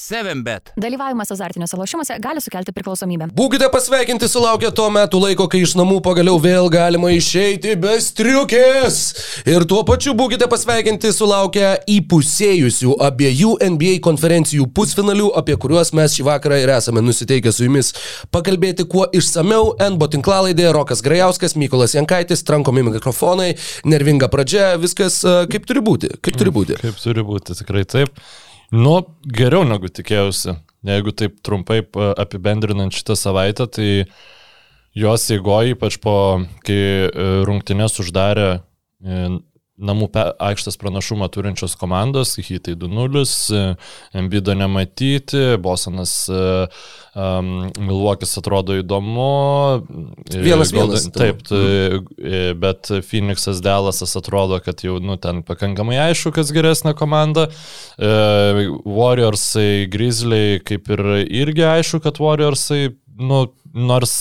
7bet. Dalyvavimas azartiniuose lošimuose gali sukelti priklausomybę. Būkite pasveikinti sulaukę to metų laiko, kai iš namų pagaliau vėl galima išeiti be striukės. Ir tuo pačiu būkite pasveikinti sulaukę įpusėjusių abiejų NBA konferencijų pusfinalių, apie kuriuos mes šį vakarą ir esame nusiteikę su jumis pakalbėti kuo išsameu. NBO tinklalaidė, Rokas Grajauskas, Mykolas Jankaitis, trankomi mikrofonai, nervinga pradžia, viskas uh, kaip turi būti. Kaip turi būti. Kaip turi būti, tikrai taip. Nu, geriau negu tikėjausi. Jeigu taip trumpai apibendrinant šitą savaitę, tai jos eigoje, ypač po, kai e, rungtynės uždarė e, namų aikštės pranašumą turinčios komandos, hitai 2-0, Embido nematyti, Bosanas um, Milvokis atrodo įdomu. Vienas vienas. Taip, tai, bet Phoenixas Dallasas atrodo, kad jau nu, ten pakankamai aišku, kas geresnė komanda. Warriorsai, Grizzly kaip ir irgi aišku, kad Warriorsai, nu, nors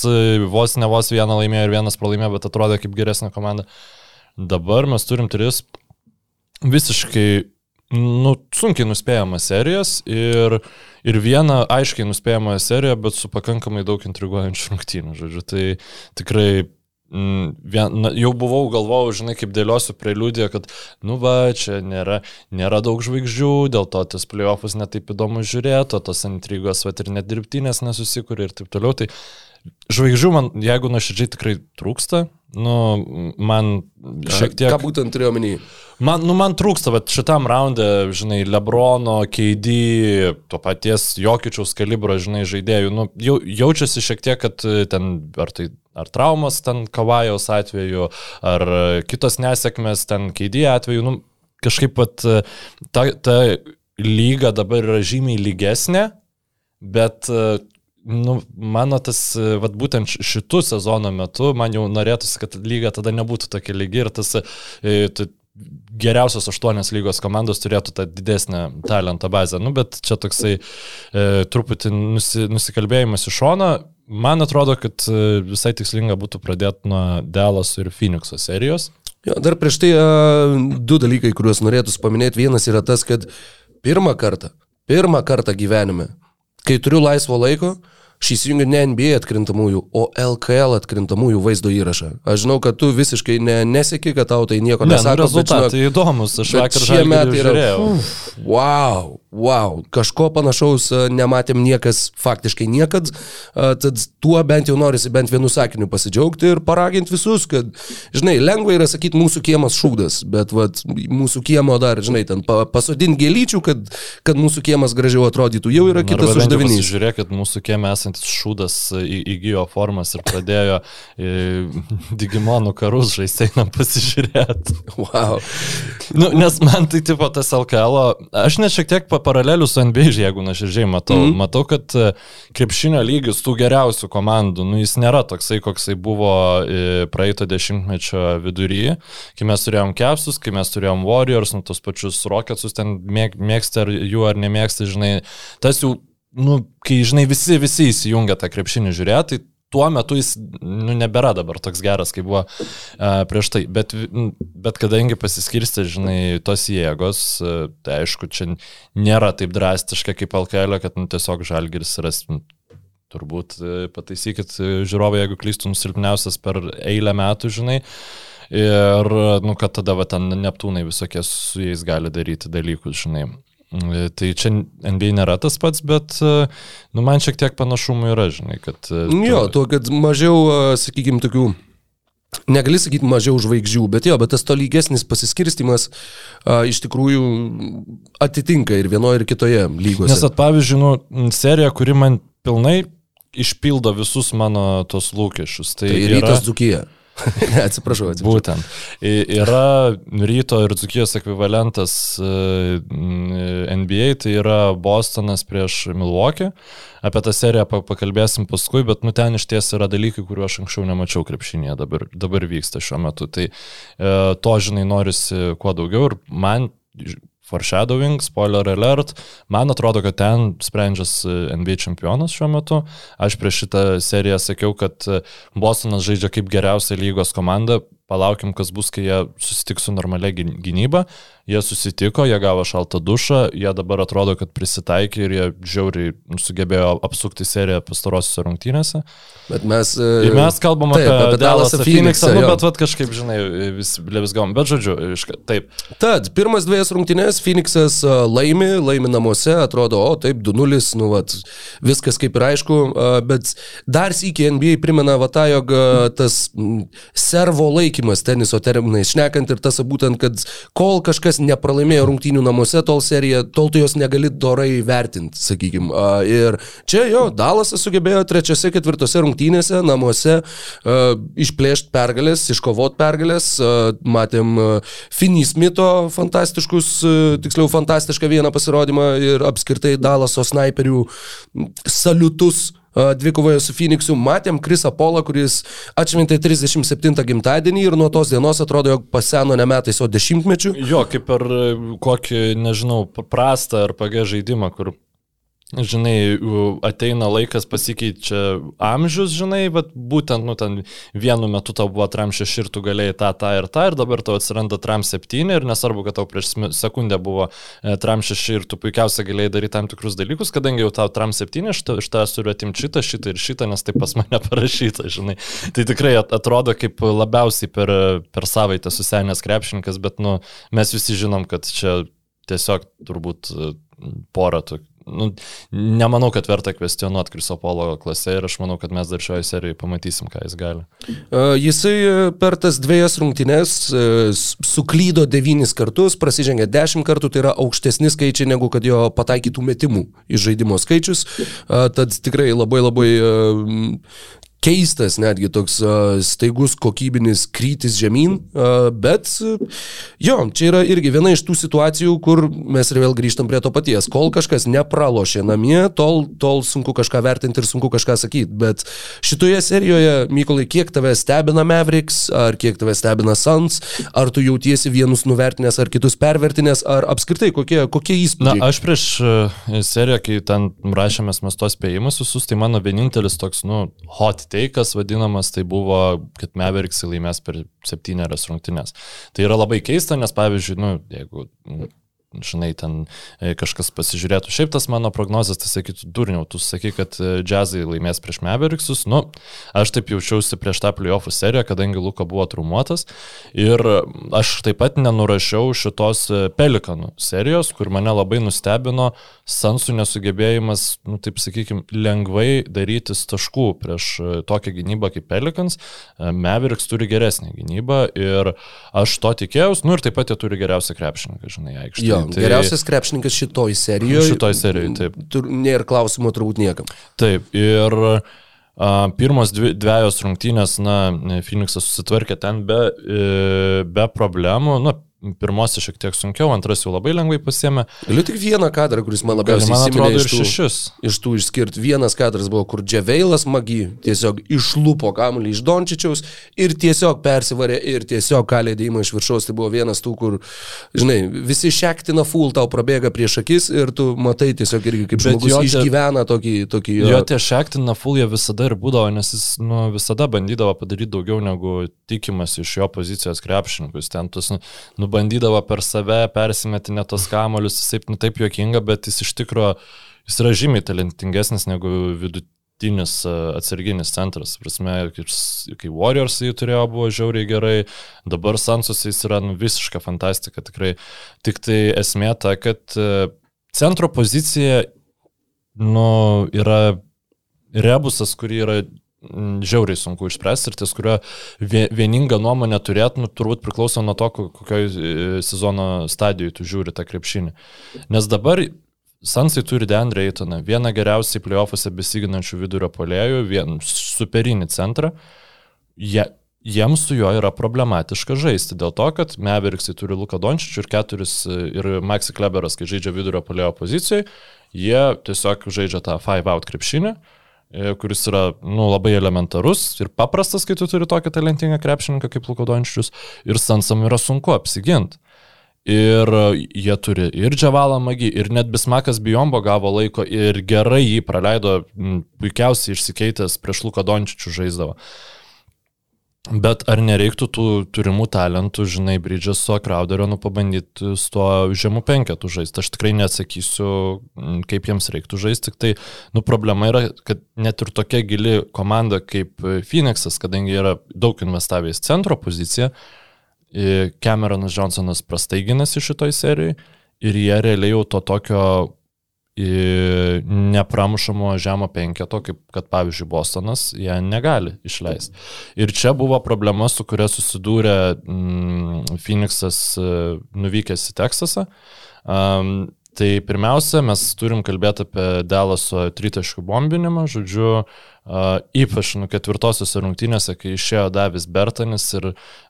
vos ne vos vieną laimėjo ir vienas pralaimėjo, bet atrodo kaip geresnė komanda. Uh, Dabar mes turim tris visiškai, nu, sunkiai nuspėjamas serijas ir, ir vieną aiškiai nuspėjamą seriją, bet su pakankamai daug intriguojančių rungtynių, žodžiu. Tai tikrai Mm, vien, na, jau buvau galvojau, žinai, kaip dėliosiu preliudiją, kad, nu va, čia nėra, nėra daug žvaigždžių, dėl to tas playoffus netaip įdomu žiūrėti, tos intrigos, va, ir net dirbtinės nesusikūrė ir taip toliau. Tai žvaigždžių man, jeigu nuoširdžiai tikrai trūksta, nu, man šiek tiek... Ką būtent turėjau menį? Man, nu, man trūksta, bet šitam raunde, žinai, Lebrono, KD, to paties Jokičiaus kalibro, žinai, žaidėjų, nu, jau, jaučiasi šiek tiek, kad ten, ar tai ar traumas ten Kavajaus atveju, ar kitos nesėkmės ten KD atveju, nu, kažkaip pat ta, ta lyga dabar yra žymiai lygesnė, bet Nu, mano tas, vat, būtent šitų sezono metu, man jau norėtųsi, kad lyga tada nebūtų tokia lygi ir tas e, geriausios aštuonios lygos komandos turėtų tą didesnę talento bazę. Nu, bet čia toksai e, truputį nusi, nusikalbėjimas iš šono. Man atrodo, kad e, visai tikslinga būtų pradėti nuo Delos ir Phoenixo serijos. Jo, dar prieš tai uh, du dalykai, kuriuos norėtųsi paminėti. Vienas yra tas, kad pirmą kartą, pirmą kartą gyvenime kai turiu laisvo laiko, aš įsijungiu ne NBA atkrintamųjų, o LKL atkrintamųjų vaizdo įrašą. Aš žinau, kad tu visiškai ne, neseki, kad tau tai nieko ne, nu, nesako. Ne, rezultatai žinok, įdomus, aš vakar šie metai yra. Uf, wow, wow, kažko panašaus e, nematėm niekas, faktiškai niekad, e, tad tuo bent jau norisi bent vienu sakiniu pasidžiaugti ir paraginti visus, kad, žinai, lengva yra sakyti mūsų kiemas šūdas, bet vat, mūsų kiemo dar, žinai, ten pasodinti gėlyčių, kad, kad mūsų kiemas gražiau atrodytų, jau yra kitas uždavinys. Žiūrėkit, mūsų kieme esantis šūdas įgyjo formas ir pradėjo Digimonų karus žaisti, einam pasižiūrėti. Wow. Nu, nes man tai tipo tas LKL, aš net šiek tiek paralelių su NBA, jeigu nuoširdžiai matau. Mm. Matau, kad e, krepšinio lygis tų geriausių komandų, nu, jis nėra toksai, koksai buvo e, praeito dešimtmečio viduryje, kai mes turėjom Kepsus, kai mes turėjom Warriors, nu, tos pačius Rocketsus, ten mėg, mėgsti ar jų ar nemėgsti, žinai, tas jau nu, kai, žinai, visi, visi įsijungia tą krepšinį žiūrėti, tai tuo metu jis nu, nebėra dabar toks geras, kaip buvo uh, prieš tai. Bet, bet kadangi pasiskirsti, žinai, tos jėgos, uh, tai aišku, čia nėra taip drastiška kaip LKL, kad nu, tiesiog žalgiris ras. Nu, turbūt uh, pataisykit žiūrovai, jeigu klystų nusilpniausias per eilę metų, žinai. Ir, nu, kad tada va ten Neptūnai visokie su jais gali daryti dalykus, žinai. E, tai čia NBA nėra tas pats, bet e, nu, man šiek tiek panašumų yra, žinai, kad... E, jo, tuo, kad mažiau, sakykime, tokių Negali sakyti mažiau žvaigždžių, bet jo, bet tas tolygesnis pasiskirstimas a, iš tikrųjų atitinka ir vienoje, ir kitoje lygoje. Nes, at, pavyzdžiui, nu, serija, kuri man pilnai išpildo visus mano tos lūkesčius. Tai, tai yra... rytas Dzukija. Ne, atsiprašau, atsiprašau. Būtent. Yra ryto ir dzukijos ekvivalentas e, NBA, tai yra Bostonas prieš Milwaukee. Apie tą seriją pakalbėsim paskui, bet nu ten iš ties yra dalykai, kuriuo aš anksčiau nemačiau krepšinėje, dabar, dabar vyksta šiuo metu. Tai e, to, žinai, norisi kuo daugiau ir man foreshadowing, spoiler alert, man atrodo, kad ten sprendžias e, NBA čempionas šiuo metu. Aš prieš šitą seriją sakiau, kad e, Bostonas žaidžia kaip geriausia lygos komanda. Palaukim, kas bus, kai jie susitiks su normalia gyn- gynyba. Jie susitiko, jie gavo šaltą dušą, jie dabar atrodo, kad prisitaikė ir jie žiauriai sugebėjo apsukti seriją pastarosiuose rungtynėse. Bet mes... e, Ir mes kalbam taip, apie, apie Dallasą Phoenixą, nu, bet vat, kažkaip, žinai, vis, vis gavom. Bet žodžiu, iška- taip. Tad, pirmas dviejas rungtynės, Phoenixas a, laimi, laimi namuose, atrodo, o taip, 2-0, nu, vat, viskas kaip ir aišku, a, bet dar sėkiai NBA primena Vatą, jog tas servo laikymas teniso terminais, šnekant ir tas būtent, kad kol kažkas nepralaimėjo rungtynių namuose, tol serija, tol tu jos negali dorai vertinti, sakykime. Ir čia jo, Dalasas sugebėjo trečiose, ketvirtose rungtynėse namuose išplėšti pergalės, iškovoti pergalės, matėm a, Finney Smitho fantastiškus, tiksliau fantastišką vieną pasirodymą ir apskritai Dalaso snaiperių saliutus dvikovoje su Phoenixu. Matėm Krisą Polą, kuris atšventė 37 gimtadienį ir nuo tos dienos atrodo, jog paseno ne metais, o dešimtmečių. Jo, kaip e, kokį, nežinau, prastą ar pagė žaidimą, kur, žinai, u- ateina laikas, pasikeičia amžius, žinai, bet būtent, nu, ten vienu metu tau buvo tram 6 ir tu galėjai tą, tą ir tą, ir dabar tau atsiranda tram 7 ir nesvarbu, kad tau prieš sekundę buvo e, tram 6 ir tu puikiausiai galėjai daryti tam tikrus dalykus, kadangi jau tau tram 7, aš tavęs turiu atimti šitą, šitą ir šitą, nes tai pas mane parašyta, žinai. Tai tikrai at- atrodo kaip labiausiai per, per savaitę susenęs krepšininkas, bet, nu, mes visi žinom, kad čia tiesiog turbūt e, porą tų. Nu, nemanau, kad verta kvestionuoti Kriso Polo klasę ir aš manau, kad mes dar šioje serijoje pamatysim, ką jis gali. A, Jisai e, per tas dviejas rungtynes e, suklydo devynis kartus, prasižengė dešimt kartų, tai yra aukštesni skaičiai negu kad jo pataikytų metimų iš žaidimo skaičius. Tad tikrai labai labai e, keistas netgi toks staigus kokybinis krytis žemyn, bet jo, čia yra irgi viena iš tų situacijų, kur mes ir vėl grįžtam prie to paties. Kol kažkas nepralošė namie, tol, tol sunku kažką vertinti ir sunku kažką sakyti. Bet šitoje serijoje, Mykolai, kiek tave stebina Mavericks, ar kiek tave stebina Suns, ar tu jautiesi vienus nuvertinęs ar kitus pervertinęs, ar apskritai kokie, kokie Na, įspūdžiai? aš prieš e, seriją, kai ten rašėmės mes tos spėjimus visus, tai mano vienintelis toks, nu, hot take'as vadinamas, tai buvo, kad Mavericks laimės per septynerias rungtynes. Tai yra labai keista, nes pavyzdžiui, nu, jeigu žinai, ten e, kažkas pasižiūrėtų šiaip tas mano prognozes, tai sakytų, durniau, tu sakai, kad e, džiazai laimės prieš Mavericksus, nu, aš taip jaučiausi prieš tą playoffų seriją, kadangi Luka buvo trumuotas ir aš taip pat nenurašiau šitos e, Pelikanų serijos, kur mane labai nustebino Sansų nesugebėjimas, nu, taip sakykime, lengvai darytis taškų prieš e, tokią gynybą kaip Pelikans. E, Mavericks turi geresnę gynybą ir aš to tikėjausi, nu ir taip pat jie turi geriausią krepšininką, žinai, aikštėje. Jo, tai... geriausias krepšininkas šitoj serijoje. Šitoj serijoj, taip. Tur, nėra klausimų turbūt niekam. Taip, ir a, pirmos dvi, dviejos rungtynės, na, Phoenixas susitvarkė ten be, e, be problemų, na, pirmosios šiek tiek sunkiau, antras jau labai lengvai pasiemė. Galiu tik vieną kadrą, kuris man labiausiai man atrodo, iš tų, šešis. iš tų išskirti. Vienas kadras buvo, kur Dževeilas magi tiesiog išlupo kamuolį iš Dončičiaus ir tiesiog persivarė ir tiesiog kalė dėjimą iš viršaus. Tai buvo vienas tų, kur, žinai, visi šektina full tau prabėga prieš akis ir tu matai tiesiog irgi kaip Bet žmogus jo tie- išgyvena tokį... tokį Jo tie šektina full jie visada ir būdavo, nes jis nu, visada bandydavo padaryti daugiau negu tikimas iš jo pozicijos krepšininkus. Ten tus nu, nu, bandydavo per save persimetinę tos kamolius, jis taip, nu, taip juokinga, bet jis iš tikrųjų, jis yra žymiai talentingesnis negu vidutinis a, atsarginis centras. Prasme, kai, kai Warriors jį turėjo, buvo žiauriai gerai, dabar Sansus jis yra nu, visiška fantastika tikrai. Tik tai esmė ta, kad a, centro pozicija nu, yra rebusas, kurį yra žiauriai sunku išspręsti ir ties kurio vie- vieningą nuomonę turėt, nu, turbūt priklauso nuo to, ko- kokioj e, sezono stadijoje tu žiūri tą krepšinį. Nes dabar Sansai turi Deandre Eitoną, vieną geriausiai playoffuose besiginančių vidurio polėjų, vien superinį centrą. Jie, jiems su juo yra problematiška žaisti, dėl to, kad Meveriksai turi Luką Dončičių ir keturis e, ir Maxi Kleberas, kai žaidžia vidurio polėjo pozicijoje, jie tiesiog žaidžia tą five out krepšinį e, kuris yra nu, labai elementarus ir paprastas, kai tu turi tokį talentingą krepšininką kaip Lukodončičius, ir Sansam yra sunku apsiginti. Ir e, jie turi ir Džavalą Magį, ir net Bismakas Bijombo gavo laiko ir gerai jį praleido, puikiausiai išsikeitęs prieš Lukodončičių žaisdavo. Bet ar nereiktų tų turimų talentų, žinai, Bridges su Crowderio, nu pabandyti su tuo žemų penketų žaisti. Aš tikrai neatsakysiu, mm, kaip jiems reiktų žaisti, tik tai, nu, problema yra, kad net ir tokia gili komanda kaip Phoenixas, kadangi yra daug investavęs centro poziciją, Cameronas Johnsonas prastai ginasi šitoj serijai ir jie realiai jau to tokio nepramušamo žemo penketo, kaip kad pavyzdžiui Bostonas, jie negali išleisti. Ir čia buvo problema, su kuria susidūrė mm, Phoenixas e, nuvykęs į Teksasą. Um, tai pirmiausia, mes turim kalbėti apie Delaso tritaškų bombinimą, žodžiu, Uh, ypač nu ketvirtosiuose rungtynėse, kai išėjo Davis Bertanis ir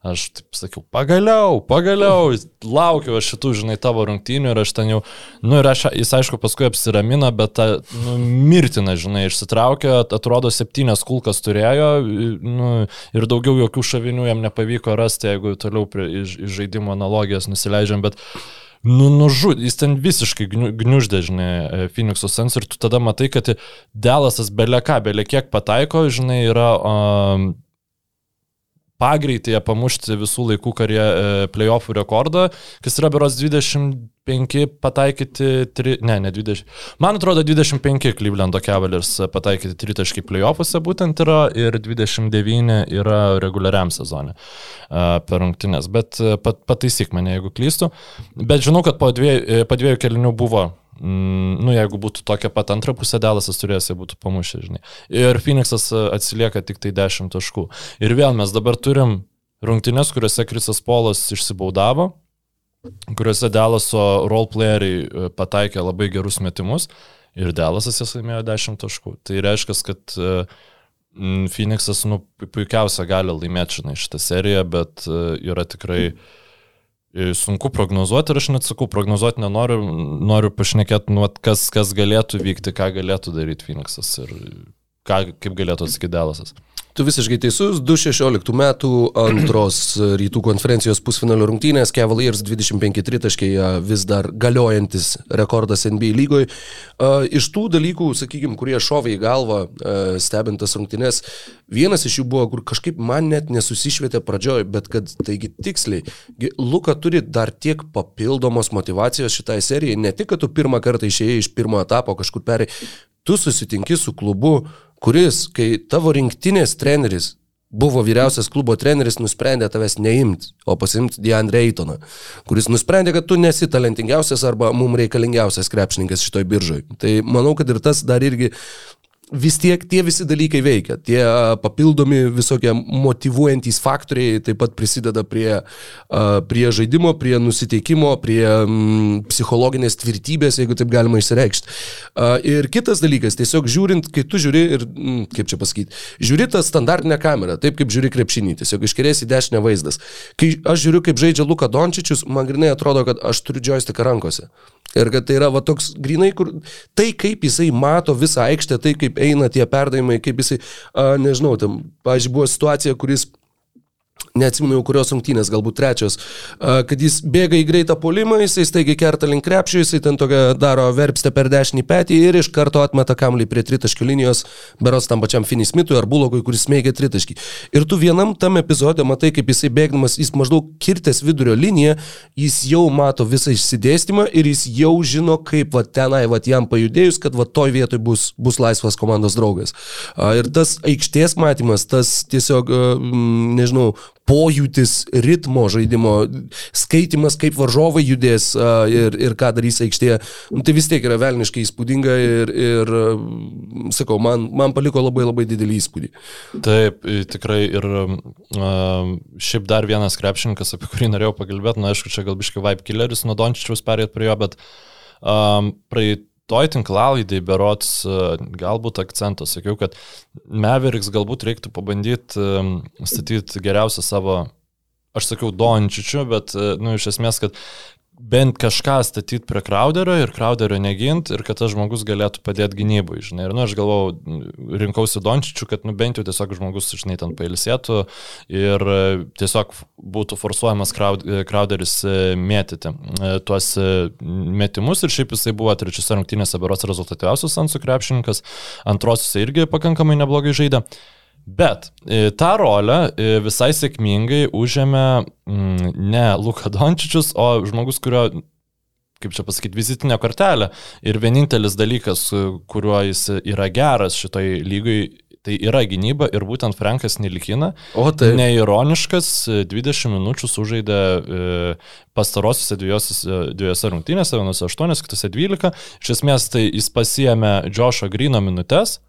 aš taip sakiau, pagaliau, pagaliau, laukiu aš šitų, žinai, tavo rungtynių. Ir aš ten jau, nu ir aš, jis aišku paskui apsiramina, bet ta, nu, mirtina, žinai, išsitraukė, atrodo, septynias kulkas turėjo, nu, ir daugiau jokių šavinių jam nepavyko rasti, jeigu toliau prie, iš, iš žaidimo analogijas nusileidžiam, bet nu, nužudė, jis ten visiškai gniuždė, žinai, e, Phoenix'o sens ir tu tada matai, kad Delasas beleką, belekiek pataiko, žinai, yra um, pagreitėje pamušti visų laikų karie e, playoffų rekordą, kas yra beros 25 pataikyti, tri, ne, ne 20. Man atrodo 25 Clevelando Cavaliers pataikyti tritaškai playoffuose būtent yra ir 29 yra reguliariam sezonė e, per rungtynės, bet pat, pataisyk mane, jeigu klystu. Bet žinau, kad po dviejų, po dviejų kelinių buvo Mm, nu, jeigu būtų tokia pat antra pusė, Dalasas turės, jie būtų pamušę, žinai. Ir Phoenixas e, atsilieka tik tai 10 taškų. Ir vėl mes dabar turim rungtynės, kuriuose Krisas Polas išsibaudavo, kuriuose Dalaso roleplayeriai e, pataikė labai gerus metimus ir Dalasas jas laimėjo 10 taškų. Tai reiškia, kad uh, Phoenixas, nu, puikiausia gali laimėti šitą seriją, bet yra tikrai mm sunku prognozuoti ir aš net sakau, prognozuoti nenoriu, noriu pašnekėti, nu, kas, kas galėtų vykti, ką galėtų daryti Phoenixas ir ką, kaip galėtų atsakyti Dalasas. Tu visiškai teisus, 2016 metų antros rytų konferencijos pusfinalio rungtynės, Cavaliers 25 tritaškai vis dar galiojantis rekordas NBA lygoje. Iš tų dalykų, sakykime, kurie šovė į galvą stebintas rungtynės, vienas iš jų buvo, kur kažkaip man net nesusišvietė pradžioj, bet kad taigi tiksliai, Luka turi dar tiek papildomos motivacijos šitai serijai, ne tik, kad tu pirmą kartą išėjai iš pirmo etapo kažkur perėjai, tu susitinki su klubu, kuris, kai tavo rinktinės treneris buvo vyriausias klubo treneris, nusprendė tavęs neimti, o pasimti Deandre Eitoną, kuris nusprendė, kad tu nesi talentingiausias arba mums reikalingiausias krepšininkas šitoj biržoj. Tai manau, kad ir tas dar irgi vis tiek tie visi dalykai veikia. Tie papildomi visokie motivuojantys faktoriai taip pat prisideda prie, prie žaidimo, prie nusiteikimo, prie mm, psichologinės tvirtybės, jeigu taip galima išsireikšti. Ir kitas dalykas, tiesiog žiūrint, kai tu žiūri ir, mm, kaip čia pasakyti, žiūri tą standartinę kamerą, taip kaip žiūri krepšinį, tiesiog iškerės į dešinę vaizdas. Kai aš žiūriu, kaip žaidžia Luka Dončičius, man grinai atrodo, kad aš turiu joystick rankose. Ir kad tai yra va toks grinai, kur tai kaip jisai mato visą aikštę, tai kaip eina tie perdavimai, kaip jisai, a, nežinau, tam, pažiūrėjau, buvo situacija, kuris neatsimenu jau kurios rungtynės, galbūt trečios, kad jis bėga į greitą polimą, jisai staigiai kerta link krepšio, jisai ten tokia daro verpstę per dešinį petį ir iš karto atmeta kamlį prie tritaškių linijos, beros tam pačiam Finis Mitui ar Bulogui, kuris smeigia tritaškį. Ir tu vienam tam epizode matai, kaip jisai bėgdamas, jis maždaug kirtęs vidurio liniją, jis jau mato visą išsidėstymą ir jis jau žino, kaip va tenai, va jam pajudėjus, kad va toj vietoj bus, bus laisvas komandos draugas. Ir tas aikštės matymas, tas tiesiog, nežinau, pojūtis ritmo žaidimo, skaitimas, kaip varžovai judės ir, ir ką darys aikštėje, nu, tai vis tiek yra velniškai įspūdinga ir, ir sakau, man, man paliko labai labai didelį įspūdį. Taip, tikrai ir šiaip dar vienas krepšininkas, apie kurį norėjau pakalbėti, na aišku, čia galbiškai Vibe Killeris, nuo Dončičiaus perėt prie jo, bet um, praeit toj tinklalaidai berots e, galbūt akcentas, sakiau, kad Meveriks galbūt reiktų pabandyti e, statyti geriausią savo, aš sakiau, Dončičių, bet, e, nu, iš esmės, kad bent kažką statyti prie Crowderio ir Crowderio negint ir kad tas žmogus galėtų padėti gynybui, žinai. Ir, nu, aš galvau, rinkausi Dončičių, kad, nu, bent jau tiesiog žmogus, žinai, ten pailsėtų ir e, tiesiog būtų forsuojamas e, mėtyti e, tuos metimus ir šiaip jisai buvo trečiose rungtynėse beros rezultatyviausias Ansų krepšininkas, antrosiuose irgi pakankamai neblogai žaidė. Bet e, tą rolę e, visai sėkmingai užėmė mm, ne Luka Dončičius, o žmogus, kurio kaip čia pasakyti, vizitinė kortelė. Ir vienintelis dalykas, kuriuo jis yra geras šitoj lygai, tai yra gynyba ir būtent Frankas Nilikina. O tai. Neironiškas, 20 minučių sužaidė e, pastarosiuose dviejose rungtynėse, vienose 8, kitose 12. Iš esmės tai jis pasiemė Džošo Grino minutės.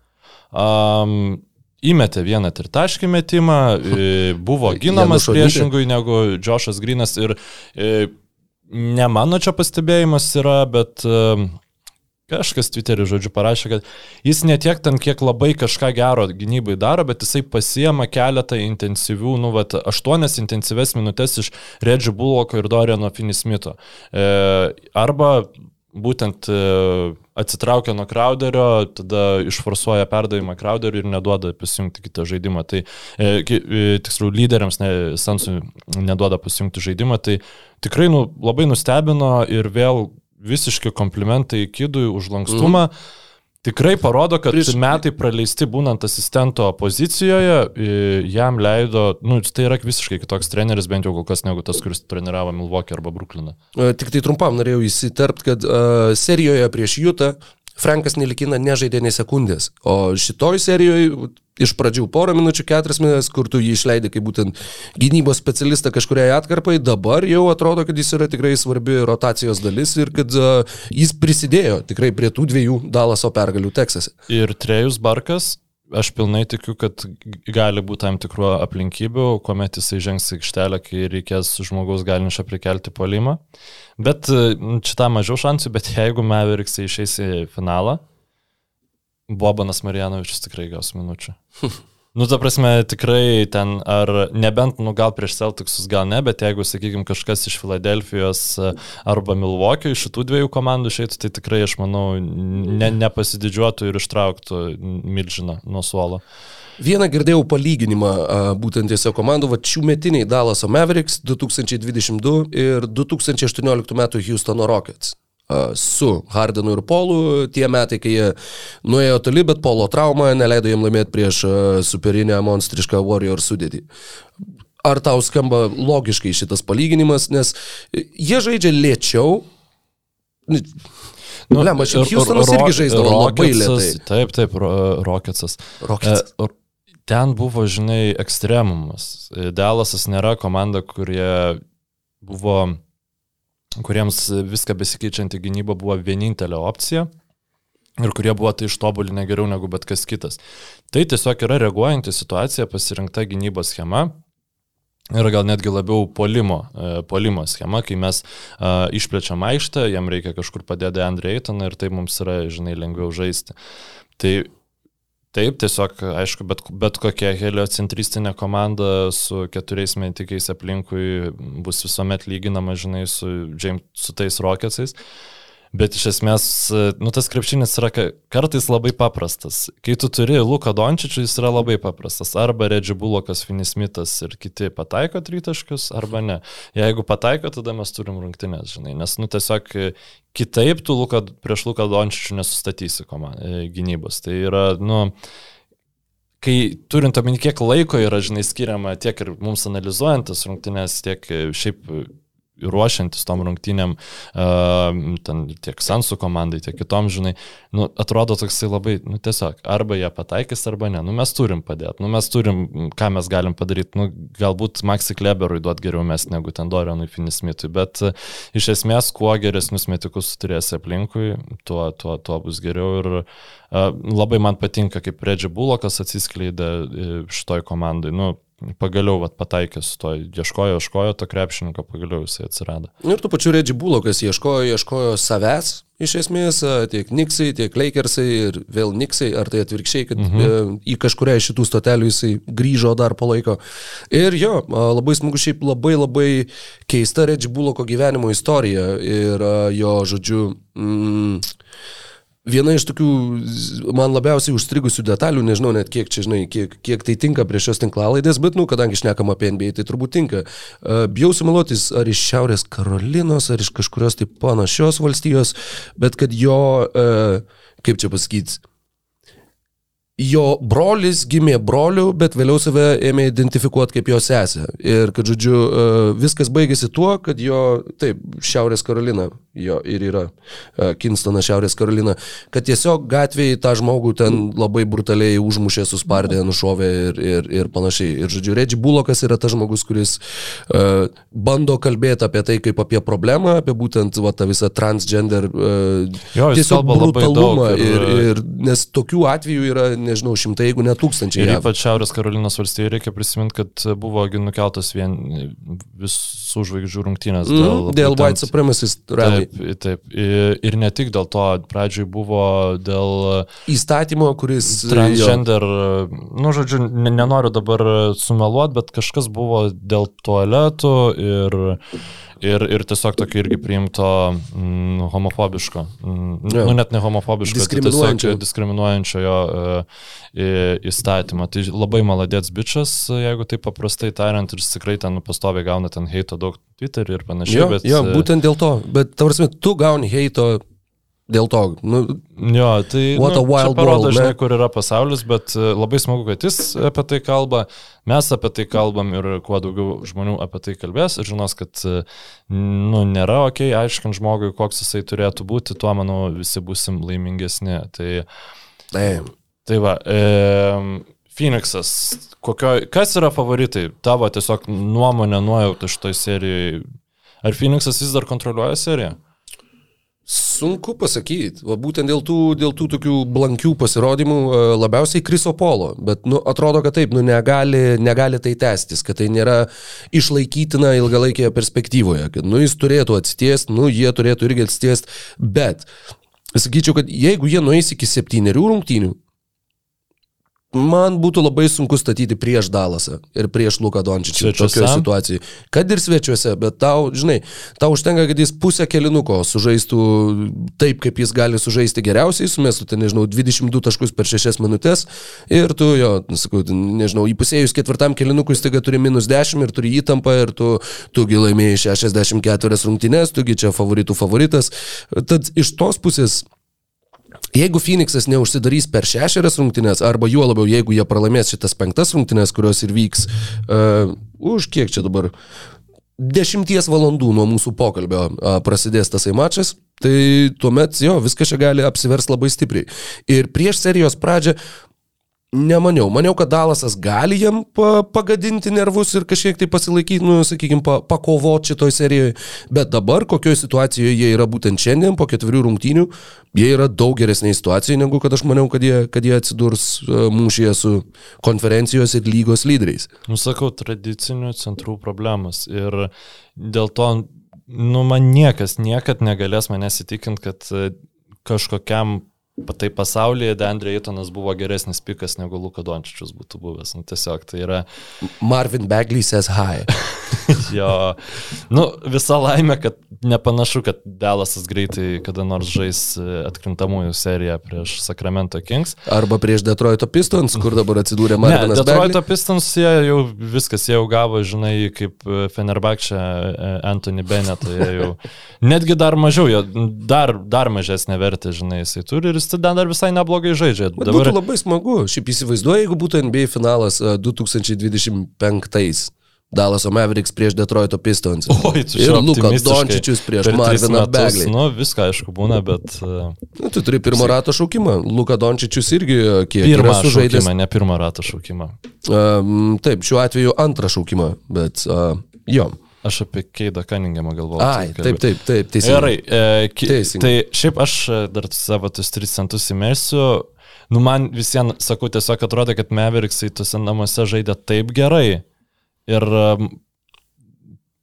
Um, Įmetė vieną tritaškį metimą, e, buvo ginamas priešingui negu Džošas Grinas ir e, ne mano čia pastebėjimas yra, bet e, Kažkas Twitter'į žodžiu parašė, kad jis ne tiek ten, kiek labai kažką gero gynybai daro, bet jisai pasiema keletą intensyvių, nu, vat, aštuonias intensyves minutės iš Redži Buloko ir Doriano Finismito. E, arba būtent e, atsitraukia nuo Crowderio, tada išforsuoja perdavimą Crowderiu ir neduoda pasijungti kitą žaidimą. Tai, e, e, tiksliau, lyderiams ne, Sansui neduoda pasijungti žaidimą. Tai tikrai nu, labai nustebino ir vėl visiški komplimentai Kidui už lankstumą. Mm. Tikrai parodo, kad Prieš... metai praleisti būnant asistento pozicijoje, jam leido, nu, tai yra visiškai kitoks treneris, bent jau kol kas negu tas, kuris treniravo Milwaukee arba Brooklyną. Tik tai trumpam norėjau įsiterpt, kad uh, serijoje prieš Jutą Frankas Nelikina nežaidė nei sekundės, o šitoj serijoje iš pradžių porą minučių, keturias minutės, kur tu jį išleidai kaip būtent gynybos specialistą kažkuriai atkarpai, dabar jau atrodo, kad jis yra tikrai svarbi rotacijos dalis ir kad uh, jis prisidėjo tikrai prie tų dviejų Dalaso pergalių Teksase. Ir Trejus Barkas aš pilnai tikiu, kad gali būti tam tikrų aplinkybių, kuomet jisai žengs į aikštelę, kai reikės žmogaus galinčio prikelti polimą. Bet čia tą mažiau šansų, bet jeigu Maveriksai išeis į finalą, Bobanas Marijanovičius tikrai gaus minučių. Nu, ta prasme, tikrai ten, ar nebent, nu, gal prieš Celticsus, gal ne, bet jeigu, sakykime, kažkas iš Filadelfijos e, arba Milvokio, iš šitų dviejų komandų išeitų, tai tikrai, aš manau, ne, nepasididžiuotų ir ištrauktų Milžiną nuo suolo. Vieną girdėjau palyginimą būtent tiesiog komandų, va šių metiniai Dallaso Mavericks 2022 ir 2018 metų Houstono Rockets su Hardenu ir Polu. Tie metai, kai jie nuėjo toli, bet Polo trauma neleido jiem laimėti prieš superinę monstrišką Warrior sudėtį. Ar tau skamba logiškai šitas palyginimas, nes jie žaidžia lėčiau. Nu, Lema, šiaip Houstonas ro, irgi žaisdavo labai lėtai. Taip, taip, Rocketsas. Rocketsas. E, ten buvo, žinai, ekstremumas. Dalasas nėra komanda, kurie buvo kuriems viską besikeičianti gynyba buvo vienintelė opcija ir kurie buvo tai ištobulinę geriau negu bet kas kitas. Tai tiesiog yra reaguojanti situacija pasirinkta gynybos schema. Ir gal netgi labiau polimo, e, polimo schema, kai mes uh, išplečiam aikštę, jam reikia kažkur padėti Andrei Eitoną ir tai mums yra, žinai, lengviau žaisti. Tai Taip, tiesiog, aišku, bet, bet kokia heliocentristinė komanda su keturiais metikiais aplinkui bus visuomet lyginama, žinai, su, James, su tais Rocketsais. Bet iš esmės, nu, tas krepšinis yra kartais labai paprastas. Kai tu turi Luką Dončičių, jis yra labai paprastas. Arba Redži Bulokas, Finismitas ir kiti pataiko tritaškius, arba ne. Jeigu pataiko, tada mes turim rungtynės, žinai. Nes, nu, tiesiog kitaip tu Luka, prieš Luką Dončičių nesustatysi komand, e, gynybos. Tai yra, nu, kai turint omeny, kiek laiko yra, žinai, skiriama tiek ir mums analizuojant tas rungtynės, tiek šiaip ruošiantis tom rungtynėm, ten tiek Sansų komandai, tiek kitom, žinai, nu, atrodo toksai labai, nu, tiesiog, arba jie pataikys, arba ne. Nu, mes turim padėti, nu, mes turim, ką mes galim padaryti, nu, galbūt Maxi Kleberui duot geriau mes negu ten Dorianui Finismitui, bet iš esmės, kuo geresnius metikus turėsi aplinkui, tuo, tuo, tuo bus geriau ir uh, labai man patinka, kaip Redži Bulokas atsiskleidė e, šitoj komandai. Nu, pagaliau vat, pataikė su to, ieškojo, ieškojo to krepšininko, pagaliau jisai atsirado. Ir tu pačiu Redži Bulokas ieškojo, ieškojo savęs, iš esmės, tiek Niksai, tiek Lakersai ir vėl Niksai, ar tai atvirkščiai, kad mhm. e, į kažkuria iš šitų stotelių jisai grįžo dar po laiko. Ir jo, labai smagu šiaip labai labai keista Redži Buloko gyvenimo istorija ir jo, žodžiu, mm, Viena iš tokių man labiausiai užstrigusių detalių, nežinau net kiek čia, žinai, kiek, kiek tai tinka prie šios tinklalaidės, bet, nu, kadangi šnekam apie NBA, tai turbūt tinka. Uh, bijau sumeluotis, ar iš Šiaurės Karolinos, ar iš kažkurios tai panašios valstijos, bet kad jo, uh, kaip čia pasakyti, jo brolis gimė broliu, bet vėliau save ėmė identifikuoti kaip jo sesė. Ir kad, žodžiu, e, viskas baigėsi tuo, kad jo, taip, Šiaurės Karolina, jo ir yra e, Kinstonas Šiaurės Karolina, kad tiesiog gatvėje tą žmogų ten labai brutaliai užmušė, suspardė, nušovė ir, ir, ir panašiai. Ir, žodžiu, Reggie Bulokas yra tas žmogus, kuris uh, bando kalbėti apie tai kaip apie problemą, apie būtent va, tą visą transgender uh, Jo, tiesiog brutalumą. ir- Ir, ir, nes tokių atvejų yra, nežinau, šimtai, jeigu ne tūkstančiai. Ir ypač Šiaurės Karolinos valstijai reikia prisiminti, kad buvo gi nukeltos vien visų žvaigždžių rungtynės Mm, dėl, dėl būtent- White Supremacist rally. Taip, taip. Ir, ir ne tik dėl to, pradžioj buvo dėl Įstatymo, kuris... jo, transgender, nu, žodžiu, ne- nenoriu dabar sumeluoti, bet kažkas buvo dėl tualetų ir, ir, ir tiesiog tokio irgi priimto mm, homofobiško, mm, Jo. nu net ne homofobiško, Diskriminuojančio. tiesiog diskriminuojančio e, į- įstatymą. Tai labai maladėts bičias, jeigu taip paprastai tariant, ir tikrai ten pastoviai gauna ten heito daug Twitter'į ir panašiai. Jo, bet, jo, e, būtent dėl to. Bet, tavarsime, tu gauni heito dėl to. Nu, Jo, tai nu, parodo, world, žinai, kur yra pasaulis, bet e, labai smagu, kad jis apie tai kalba, mes apie tai kalbam ir kuo daugiau žmonių apie tai kalbės ir žinos, kad e, nu, nėra ok, aiškint žmogui, koks jisai turėtų būti, tuo, manau, visi busim laimingesni. Tai, ne. tai va, e, Phoenixas, kokio, kas yra favoritai? Tavo tiesiog nuomonė, nuojauta šitoj serijai. Ar Phoenixas vis dar kontroliuoja seriją? Sunku pasakyti. Va, būtent dėl tų, dėl tų tokių blankių pasirodymų e, labiausiai Kriso Polo. Bet nu, atrodo, kad taip, nu, negali, negali tai tęstis, kad tai nėra išlaikytina ilgalaikėje perspektyvoje. Kad nu, jis turėtų atsitiesti, nu, jie turėtų irgi atsitiesti. Bet sakyčiau, kad jeigu jie nueis iki septyniarių rungtynių, Man būtų labai sunku statyti prieš Dalasą ir prieš Luką Dončičių tokioje situacijoje. Kad ir svečiuose, bet tau, žinai, tau užtenka, kad jis pusę kelinuko sužaistų taip, kaip jis gali sužaisti geriausiai, sumestų, ten, nežinau, 22 taškus per 6 minutės ir tu jo, sakau, nežinau, įpusėjus ketvirtam kelinukui staiga turi minus 10 ir turi įtampą ir tu, tugi laimėjai 64 rungtynės, tugi čia favoritų favoritas. Tad iš tos pusės Jeigu Phoenixas neužsidarys per šešerias rungtynės, arba juo labiau, jeigu jie pralaimės šitas penktas rungtynės, kurios ir vyks uh, už kiek čia dabar dešimties valandų nuo mūsų pokalbio uh, prasidės tasai mačas, tai tuomet jo, viskas čia gali apsivers labai stipriai. Ir prieš serijos pradžią Nemaniau, maniau, kad Dalasas gali jam pa, pagadinti nervus ir kažkiek tai pasilaikyti, nu, sakykime, pa, pakovoti šitoj serijoje, bet dabar kokioje situacijoje jie yra būtent šiandien, po ketverių rungtynių, jie yra daug geresnėje situacijoje, negu kad aš maniau, kad jie, kad jie atsidurs uh, mūšyje su konferencijos ir lygos lyderiais. Nusakau, tradicinių centrų problemas. Ir dėl to, nu, man niekas niekad negalės manęs įtikinti, kad e, kažkokiam tai pasaulyje Deandre Eitonas buvo geresnis pikas negu Luka Dončičius būtų buvęs. Nu, tiesiog tai yra Marvin Bagley says hi. jo, nu, visa laimė, kad nepanašu, kad Delasas greitai kada nors žais e, atkrintamųjų seriją prieš Sacramento Kings. Arba prieš Detroito Pistons, kur dabar atsidūrė Ne, Marvinas Detroito Bagley. Pistons jie jau viskas, jie jau gavo, žinai, kaip e, Fenerbakčia Anthony Bennett, jie jau netgi dar mažiau, jie dar, dar mažesnė vertė, žinai, jisai turi ir jis ten dar visai neblogai žaidžia. Bet Dabar... būtų labai smagu. Šiaip įsivaizduoju, jeigu būtų NBA finalas e, 2025. Dalaso Mavericks prieš Detroito Pistons. Oi, tu ir čia Lukas Dončičius prieš Marviną Bagley. Nu, viską, aišku, būna, bet uh, Nu, tu turi pirmo rato šaukimą. Luka Dončičius irgi e, kiek pirmą sužaidęs. šaukimą, ne pirmą ratą šaukimą. Um, taip, šiuo atveju antrą šaukimą, bet uh, jo. Aš apie Keidą Kaningiamą galvoju. Ai, taip, taip, taip, teisingai. Gerai, e, ki, Teisingai. tai šiaip aš e, dar savo tus 3 centus įmėsiu. Nu, man visiems, sakau, tiesiog atrodo, kad Mavericksai tuose namuose žaidė taip gerai. Ir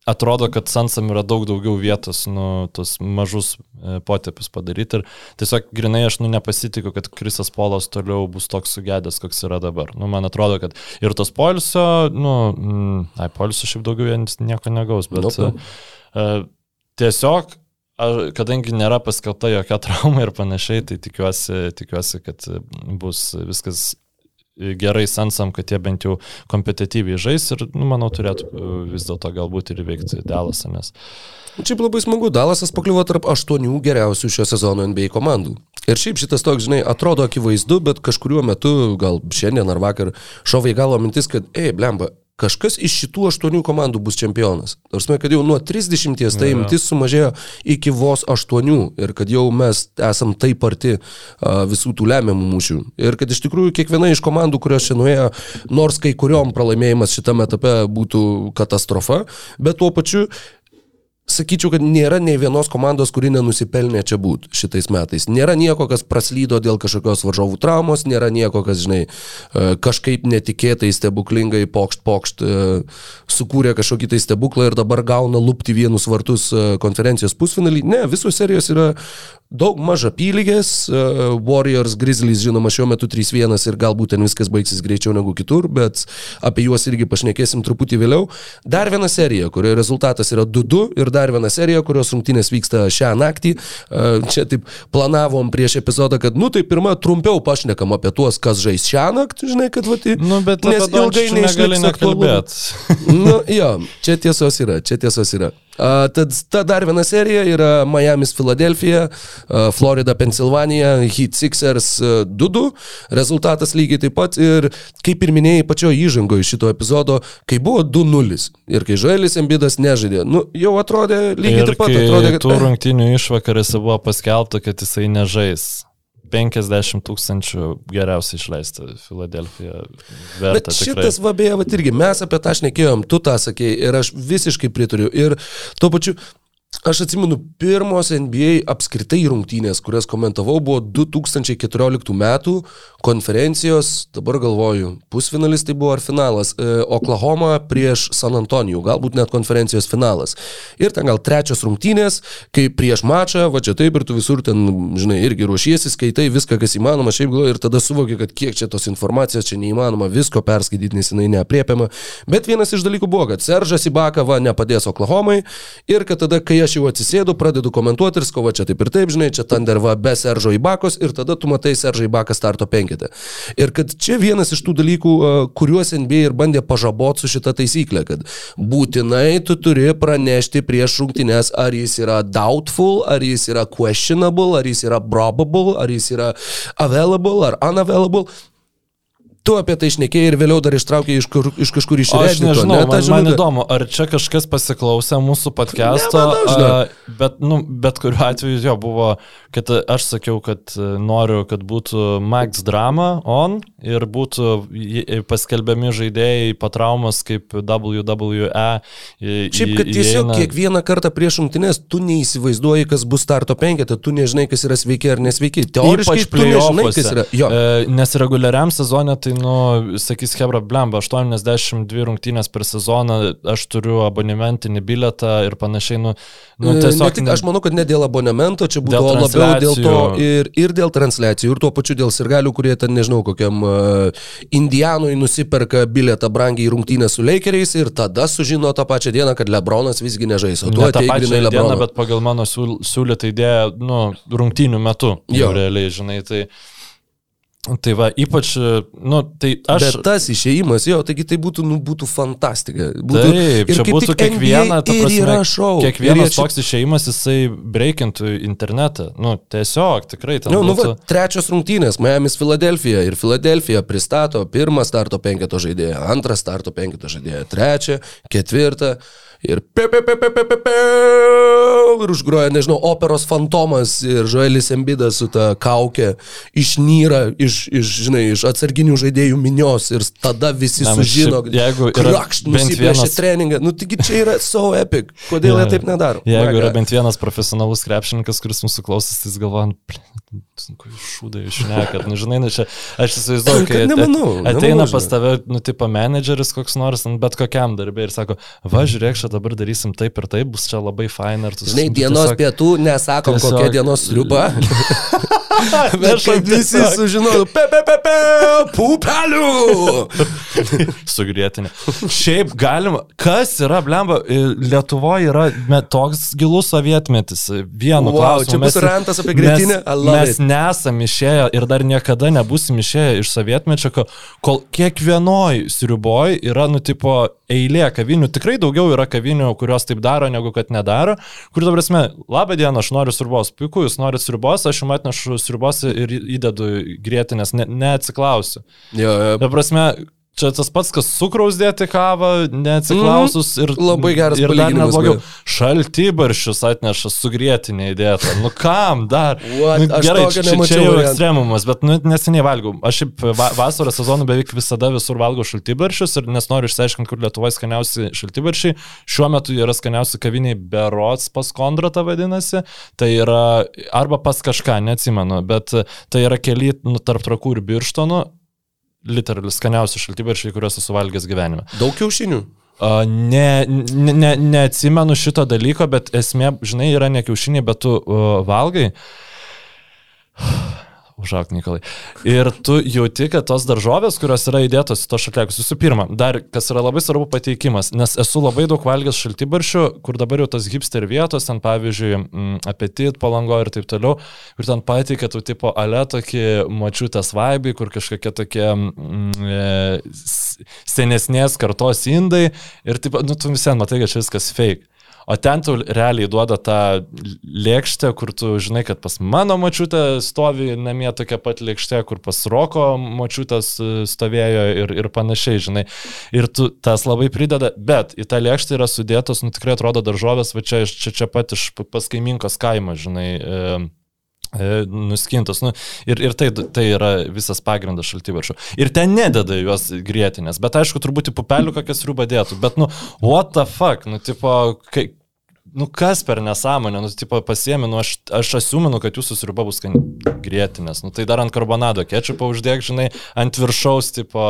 atrodo, kad Sansam yra daug daugiau vietos, nu, tos mažus e, potėpius padaryti. Ir tiesiog grinai aš, nu, nepasitikiu, kad Krisas Polas toliau bus toks sugedęs, koks yra dabar. Nu, man atrodo, kad ir tos polisio, nu, mm, ai, polisio šiaip daugiau jie nieko negaus, bet Nope. uh, tiesiog Aš, kadangi nėra paskelbta jokia trauma ir panašiai, tai tikiuosi, tikiuosi kad bus viskas gerai sensam, kad jie bent jau kompetityviai žais ir, nu, manau, turėtų e, vis dėlto galbūt ir įveikti Dalasą, nes... Šiaip labai smagu, Dalasas pakliuvo tarp aštuonių geriausių šio sezono NBA komandų. Ir šiaip šitas toks, žinai, atrodo akivaizdu, bet kažkuriuo metu, gal šiandien ar vakar, šovai galo mintis, kad, ei, blemba, kažkas iš šitų aštuonių komandų bus čempionas. Nors mes, kad jau nuo 30 ta imtis sumažėjo iki vos aštuonių ir kad jau mes esam taip arti visų tų lemiamų mūšių. Ir kad iš tikrųjų kiekviena iš komandų, kurios čia nuėjo, nors kai kuriuom pralaimėjimas šitame etape būtų katastrofa, bet tuo pačiu sakyčiau, kad nėra nei vienos komandos, kuri nenusipelnė čia būti šitais metais. Nėra nieko, kas praslydo dėl kažkokios varžovų traumos, nėra nieko, kas, žinai, e, kažkaip netikėtai, stebuklingai, pokšt, pokšt, e, sukūrė kažkokį tai stebuklą ir dabar gauna lūpti vienus vartus e, konferencijos pusfinalį. Ne, visos serijos yra daug maža apylygės, Warriors, Grizzlies, žinoma, šiuo metu 3-1 ir galbūt ten viskas baigsis greičiau negu kitur, bet apie juos irgi pašnekėsim truputį vėliau. Dar viena serija, kurioje rezultatas yra 2-2 ir dar viena serija, kurios rungtynės vyksta šią naktį. Čia taip planavom prieš epizodą, kad, nu tai pirmą trumpiau pašnekam apie tuos, kas žais šią naktį, žinai, kad vat, Nu, bet nes ilgai negali nekalbėti. nu, jo, čia tiesos yra, čia tiesos yra. Tad ta dar viena serija yra Miami's Philadelphia, Florida, Pennsylvania, Heat Sixers uh, 2-2. Rezultatas lygiai taip pat ir, kaip ir minėjai pačio įžangoje šito epizodo, kai buvo 2-0 ir kai Žoelis Embidas nežaidė, nu, jau atrodė lygiai Ir taip pat. Atrodė, kad, tų rungtynių išvakarėse buvo paskelbta, kad jisai nežais. 50 tūkstančių geriausiai išleista Filadelfija. Bet šitas vabėje, va irgi, mes apie tą šnekėjom, tu tą sakėjai ir aš visiškai pritariu. Ir tuo pačiu, aš atsimenu, pirmos NBA apskritai rungtynės, kurias komentavau, buvo 2014 metų konferencijos, dabar galvoju, pusfinalis tai buvo ar finalas, e, Oklahoma prieš San Antonijų, galbūt net konferencijos finalas. Ir ten gal trečios rungtynės, kai prieš mačą, va čia taip ir tu visur ten, žinai, irgi ruošiesi, skaitai viską, kas įmanoma, šiaip galvoju, ir tada suvoki, kad kiek čia tos informacijos, čia neįmanoma visko perskaityti, nes jinai neapriepiama. Bet vienas iš dalykų buvo, kad Seržas Ibaka va nepadės Oklahomai ir kad tada, kai aš jau atsisėdu, pradedu komentuoti ir skova čia taip ir taip, žinai, čia Thunder va be Seržo Ibakos ir tada tu matai Seržą Ibaką starto penketę. Ir kad čia vienas iš tų dalykų, a, kuriuos NBA ir bandė pažaboti su šita taisyklė, kad būtinai tu turi pranešti prieš rungtynes, ar jis yra doubtful, ar jis yra questionable, ar jis yra probable, ar jis yra available, ar unavailable. Tu apie tai išnekėjai ir vėliau dar ištraukėjai iš, kur, iš kažkur iš Aš nežinau, ne, man, tą man žinutę? įdomu, ar čia kažkas pasiklausė mūsų podcast'o, a, bet, nu, bet kuriuo atveju jo buvo, kad aš sakiau, kad e, noriu, kad būtų Max drama on ir būtų paskelbiami žaidėjai po traumas kaip WWE. Šiaip, kad tiesiog įeina- kiekvieną kartą prieš rungtynės tu neįsivaizduoji, kas bus starto penketė, tu nežinai, kas yra sveiki ar nesveiki. Teoriškai tu nežinai, kas yra. Jo. E, nes reguliariam sezonė, tai, nu, sakys Hebra Blemba, 82 rungtynės per sezoną, aš turiu abonementinį biletą ir panašiai, nu, nu E, tiesiog... ne tik, aš manau, kad ne dėl abonemento, čia būtų Dėl labiau dėl to ir, ir dėl transliacijų, ir tuo pačiu dėl sirgalių, kurie ten, nežinau, kokiam uh, Indianui nusiperka biletą brangiai rungtynę su Lakeriais ir tada sužino tą pačią dieną, kad Lebronas visgi nežais, o tu Ne tą atei pačią grinai dieną, Lebroną. bet pagal mano siūl- siūlytą idėją, nu, rungtynių metu. Jau realiai, žinai, tai... Tai va, ypač, nu, tai aš... Bet tas išėjimas, jo, taigi tai būtų, nu, būtų fantastika. Būtų, Taip, čia būtų kiekviena, ta prasme, šou. kiekvienas čia- toks išėjimas, jisai breikintų internetą. Nu, tiesiog, tikrai Nu, nu, būtų... va, trečios rungtynės, Miami's Filadelfija ir Filadelfija pristato pirmą starto penketo žaidėją, antrą starto penketo žaidėją, trečią, ketvirtą ir pe, pe, pe, pe, pe, pe, pe, ir užgroja, nežinau, operos fantomas ir Joelis Embidas su ta kaukė išnyra iš, iš, žinai, iš atsarginių žaidėjų minios ir tada visi Ne, bet sužino, šiaip, jeigu krakšt, nusipiešė vienas- treningą. Nu, taigi čia yra so epic. Kodėl jie taip nedaro? Jeigu My yra bent vienas profesionalus krepšininkas, kuris mūsų klausos, tai jis galvoja, sunku šūdai išnekat, nu žinai, nu, čia, aš įsivaizduoju, kai Kad nemanau, at- ateina nemanau, pas tave, nu, tipo menedžeris koks nors, nu, bet kokiam darbė ir sako, va, žiūrėk, čia dabar darysim taip ir taip, bus čia labai fain, Žinai, dienos tiesiog- pietų nesakom, tiesiog- kokia dienos sriuba. Bet kad visi sužinotų, pe, pe, pe, pe, pupelių. Sugrėtinė. Šiaip galima, kas yra, blemba, Lietuvoje yra me, toks gilus sovietmetis. Vienu Wow, klausimu. čia bus rantas apie grietinę? I Mes, mes nesam išėję ir dar niekada nebusim išėję iš sovietmečio, ko- kol kiekvienoj sriuboj yra, nu, tipo, eilė kavinių. Tikrai daugiau yra kavinių, kurios taip daro, negu kad nedaro. Kur dabar esmė, labą dieną, aš noriu sriubos. Puiku, jūs norite sriubos, aš jums atnešu sriubos ir įdedu grėtinės, ne, neatsiklausiu. Jo, jo. Ta prasme, čia tas pats, kas cukraus dėti kavą, neatsiklausus ir... Mhm. Labai geras ir dar palyginimas, net blogiau. beje. Šaltybaršius atneša su grėtinė įdėta. Nu kam dar? What? Nu, gerai, čia, čia jau ekstremumas, bet nu, neseniai valgau. Aš šiaip va, vasaros sezonu beveik visada visur valgau šaltybaršius ir nes noriu išsiaiškinti, kur Lietuvoje skaniausi šaltybaršiai. Šiuo metu yra skaniausi kaviniai Berots pas Kondratą vadinasi. Tai yra arba pas kažką, neatsimenu, bet tai yra keli nu, tarp trakų ir birštonų literaliai skaniausi šaltybaršiai, kuriuos esu valgęs gyvenime. Daug kiaušinių. A, Ne, ne, ne, neatsimenu šito dalyko, bet esmė, žinai, yra ne kiaušiniai, bet tu uh, valgai. Užauk, Nikolai. Ir tu jauti, kad tos daržovės, kurios yra įdėtos į to šatlėkus, visų pirma, dar kas yra labai svarbu pateikimas, nes esu labai daug valgęs šaltybaršių, kur dabar jau tos hipster vietos, ten pavyzdžiui, mm, apetit, palango ir taip toliau, kur ten pateikia tu tipo ale tokį močiutės vaibai, kur kažkokie tokie mm, e, senesnės kartos indai ir taip, nu, tu visiems matai, kad čia viskas fake. O ten tu realiai duoda tą lėkštę, kur tu žinai, kad pas mano mačiutę stovi namie tokia pat lėkštė, kur pas Roko mačiutės e, stovėjo ir, ir panašiai, žinai. Ir tu tas labai prideda, bet į tą lėkštę yra sudėtos, nu tikrai atrodo daržovės, va čia, čia, čia pat iš p- pas kaiminkos kaimo, žinai. E, Nuskintos. Nu, ir, ir tai, tai yra visas pagrindas šaltybarščių. Ir ten nededa juos grėtinės, bet aišku, turbūt pupelių kokias rūbą dėtų. Bet, nu, what the fuck, nu, tipo, kai, nu, kas per nesąmonę, nu, tipo, pasiemi, nu, aš, aš asiuminu, kad jūsų sriuba bus grėtinės. Nu, tai dar ant karbonado kečupą uždėk, žinai, ant viršaus, tipo,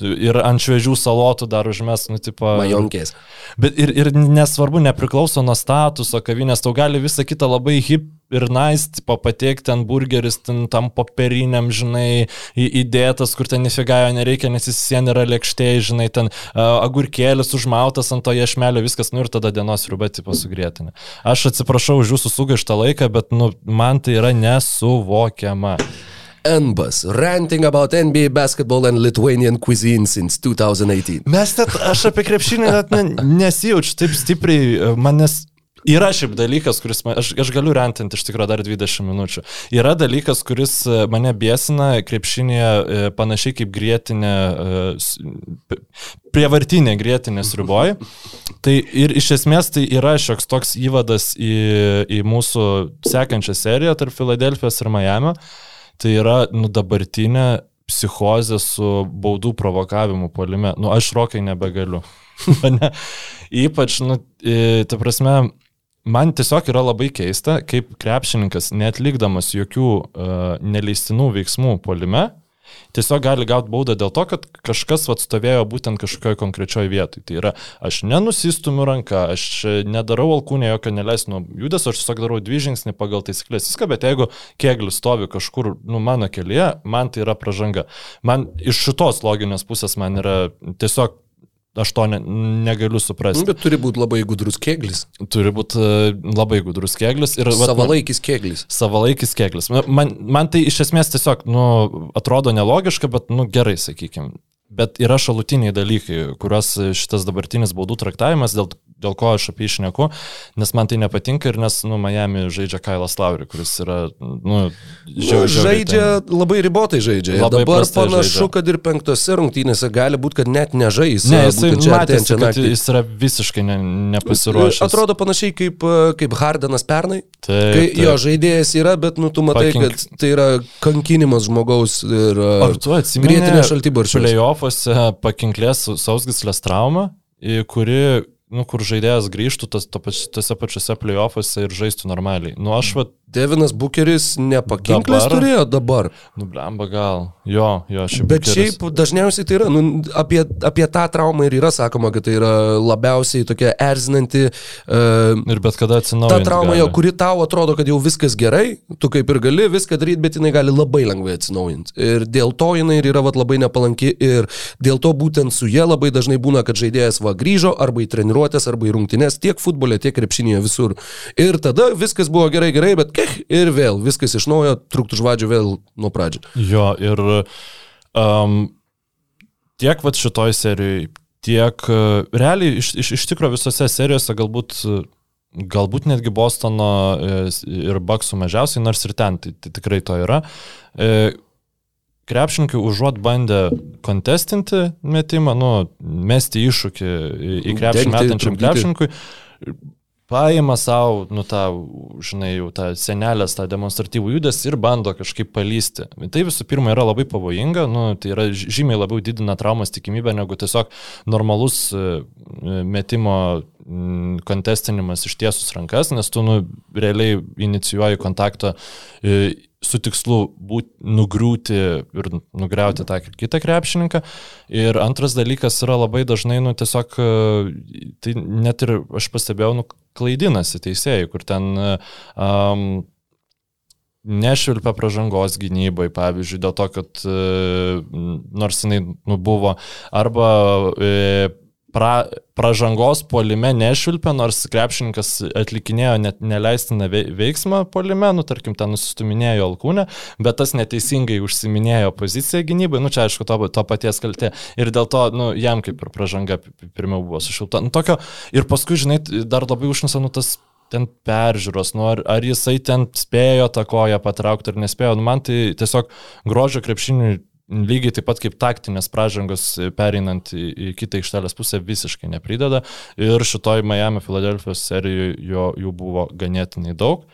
ir ant šviežių salotų dar užmes, nu, tipo. Majonkės. Bet ir, ir nesvarbu, nepriklauso nuo statuso kavinės, tau gali visą kitą labai hip ir nice, tipo, pateikti ten burgeris, ten tam popieriniam, žinai, įdėtas, kur ten nifiga jo nereikia, nes jis sien yra lėkštėj, žinai, ten uh, agurkėlis užmautas ant to iešmelio, viskas, nu ir tada dienos riba, tipo, sugrėtinė. Aš atsiprašau už jūsų sugaištą laiką, bet, nu, man tai yra nesuvokiama. NBAS, ranting about NBA basketball and Lithuanian cuisine since 2018. Mes net, aš apie krepšinį net ne, nesijaučiu taip stipriai, manęs yra šiaip dalykas, kuris, man- aš, aš galiu rentinti iš tikrųjų dar 20 minučių. Yra dalykas, kuris e, mane biesina krepšinėje e, panašiai kaip grėtinė, e, prievartinė grėtinė sriuboj. Tai ir iš esmės tai yra šioks toks įvadas į, į mūsų sekančią seriją tarp Filadelfijos ir Miami. Tai yra, nu, dabartinė psichozė su baudų provokavimu polime. Nu, aš rokai nebegaliu. Mane, ypač, nu, ta prasme, man tiesiog yra labai keista, kaip krepšininkas, netlikdamas jokių uh, neleistinų veiksmų polime, tiesiog gali gauti baudą dėl to, kad kažkas atstovėjo būtent kažkokioje konkrečioje vietoje. Tai yra, aš nenusistumiu ranką, aš nedarau alkūnė jokio neleistino judesio, aš tiesiog darau dvi žingsnį pagal taisyklės viską, bet jeigu keglis stovi kažkur, nu, mano kelyje, man tai yra pažanga. Man iš šitos loginės pusės man yra tiesiog, aš to ne, negaliu suprasti. Bet turi būti labai gudrus keglis. Turi būti uh, labai gudrus keglis ir vat, nu, Savalaikis savalaikis keglis. Man, man tai iš esmės tiesiog, nu, atrodo nelogiška, bet, nu, gerai, sakykime. Bet yra šalutiniai dalykai, kuriuos šitas dabartinis baudų traktavimas, dėl, dėl ko aš apie išneku, nes man tai nepatinka ir nes, nu, Miami žaidžia Kailas Lauri, kuris yra, nu, Ža, žaidžia labai ribotai žaidžia. Labai dabar panašu, žaidžia. kad ir penktose rungtynėse gali būti, kad net nežais. Ne, jisai čia matėsi, kad jis yra visiškai ne, nepasiruošęs. Atrodo panašiai kaip, kaip Hardenas pernai. Taip, Kai taip. jo žaidėjas yra, bet nu, tu matai, Pakink- kad tai yra kankinimas žmogaus ir Ar tu atsimeni grėtinė šaltybarščių. Playoffuose pakinklės sausgislės traumą, į kuri, nu, kur žaidėjas grįžtų tas, to tose pačiose playoffuose ir žaistų normaliai. Nu, aš va, Devinas Bucheris nepakinklis Dabar? turėjo dabar. Nu, blemba gal. Jo, jo, šiaip. Bet Bucheris. šiaip dažniausiai tai yra, nu, apie, apie tą traumą ir yra sakoma, kad tai yra labiausiai tokia erzinanti uh, Ir bet kada ta atsinaujinti. trauma, gali. jo, kuri tau atrodo, kad jau viskas gerai, tu kaip ir gali viską daryti, bet jinai gali labai lengvai atsinaujinti. Ir dėl to jinai yra vat, labai nepalanki ir dėl to būtent su jie labai dažnai būna, kad žaidėjas va grįžo arba į treniruotės, arba į rungtynes tiek futbole, tiek krepšinėje visur. Ir tada viskas buvo gerai, gerai, bet ir vėl viskas iš naujo, truktų žvadžių vėl nuo pradžio. Jo, ir um, tiek vat šitoj serijai, tiek uh, realiai iš, iš, iš tikrųjų visose serijose galbūt, uh, galbūt netgi Bostono ir Baksų mažiausiai, nors ir ten tai, tai tikrai to yra. Krepšininkai užuot bandę kontestinti metimą, nu, mesti iššūkį į, į krepšį Dengti, metančiam krepšininkui, paima savo, nu, tą, žinai, jau tą senelės, tą demonstratyvų judesį ir bando kažkaip palysti. Tai visų pirma yra labai pavojinga, nu, tai yra žymiai labiau didina traumos tikimybę negu tiesiog normalus e, metimo kontestinimas ištiesus rankas, nes tu, nu, realiai inicijuoji kontaktą e, su tikslu būt, nugriūti ir nugriauti tą kitą krepšininką. Ir antras dalykas yra labai dažnai, nu, tiesiog, e, tai net ir aš pastebėjau, nu, klaidinasi teisėjai, kur ten um, nešvilpia pražangos gynybai, pavyzdžiui, dėl to, kad e, nors jinai nu, buvo, arba e, pra, pražangos polime nešvilpia, nors krepšininkas atlikinėjo net neleistiną vei- veiksmą polime, nu, tarkim, ten nusistuminėjo alkūnę, bet tas neteisingai užsiminėjo poziciją gynybai, nu, čia aišku, to, to paties kaltė. Ir dėl to, nu, jam kaip ir pražanga pi- pi- pirmiau buvo sušilta. Nu, tokio, ir paskui, žinai, dar labai užnisa, nu, tas ten peržiūros, nu, ar, ar jisai ten spėjo tą koją patraukti ar nespėjo. Nu, man tai tiesiog grožio krepšiniui lygiai taip pat kaip taktinės pražangos e, pereinant į, į kitą aikštelės pusę visiškai neprideda. Ir šitoj Miami Filadelfijos serijoje jo, jų buvo ganėtinai daug.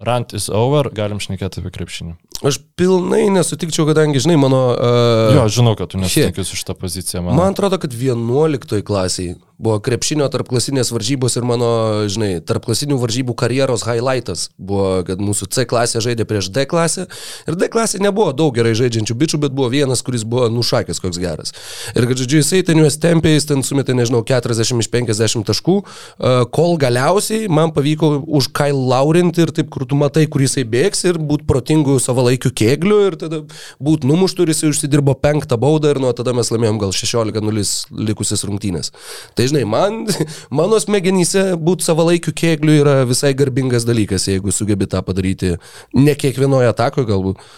Rant is over, galim šnekėti apie krepšinį. Aš pilnai nesutikčiau, kadangi, žinai, mano... Uh, Jo, žinau, kad tu nesutinki su šitą poziciją. Man. Man atrodo, kad 11 klasiai buvo krepšinio tarpklasinės varžybos ir mano, žinai, tarpklasinių varžybų karjeros highlightas buvo, kad mūsų C klasė žaidė prieš D klasę ir D klasė nebuvo daug gerai žaidžiančių bičių, bet buvo vienas, kuris buvo nušakęs koks geras. Ir kad, žodžiu, jisai ten juos tempė, jis ten sumetė, nežinau, 40 iš 50 taškų, uh, kol galiausiai man pavyko už Kyle laurinti ir taip, kur tu matai, kur jisai bėgs ir būti protingų savalaikių kėglių ir tada būti numuštų ir jisai užsidirbo penktą baudą ir nuo tada mes laimėjom gal 16-0 likusias rungtynės. Tai žinai, man, mano smegenyse būti savalaikių kėglių yra visai garbingas dalykas, jeigu sugebi tą padaryti ne kiekvienoje atakoje galbūt.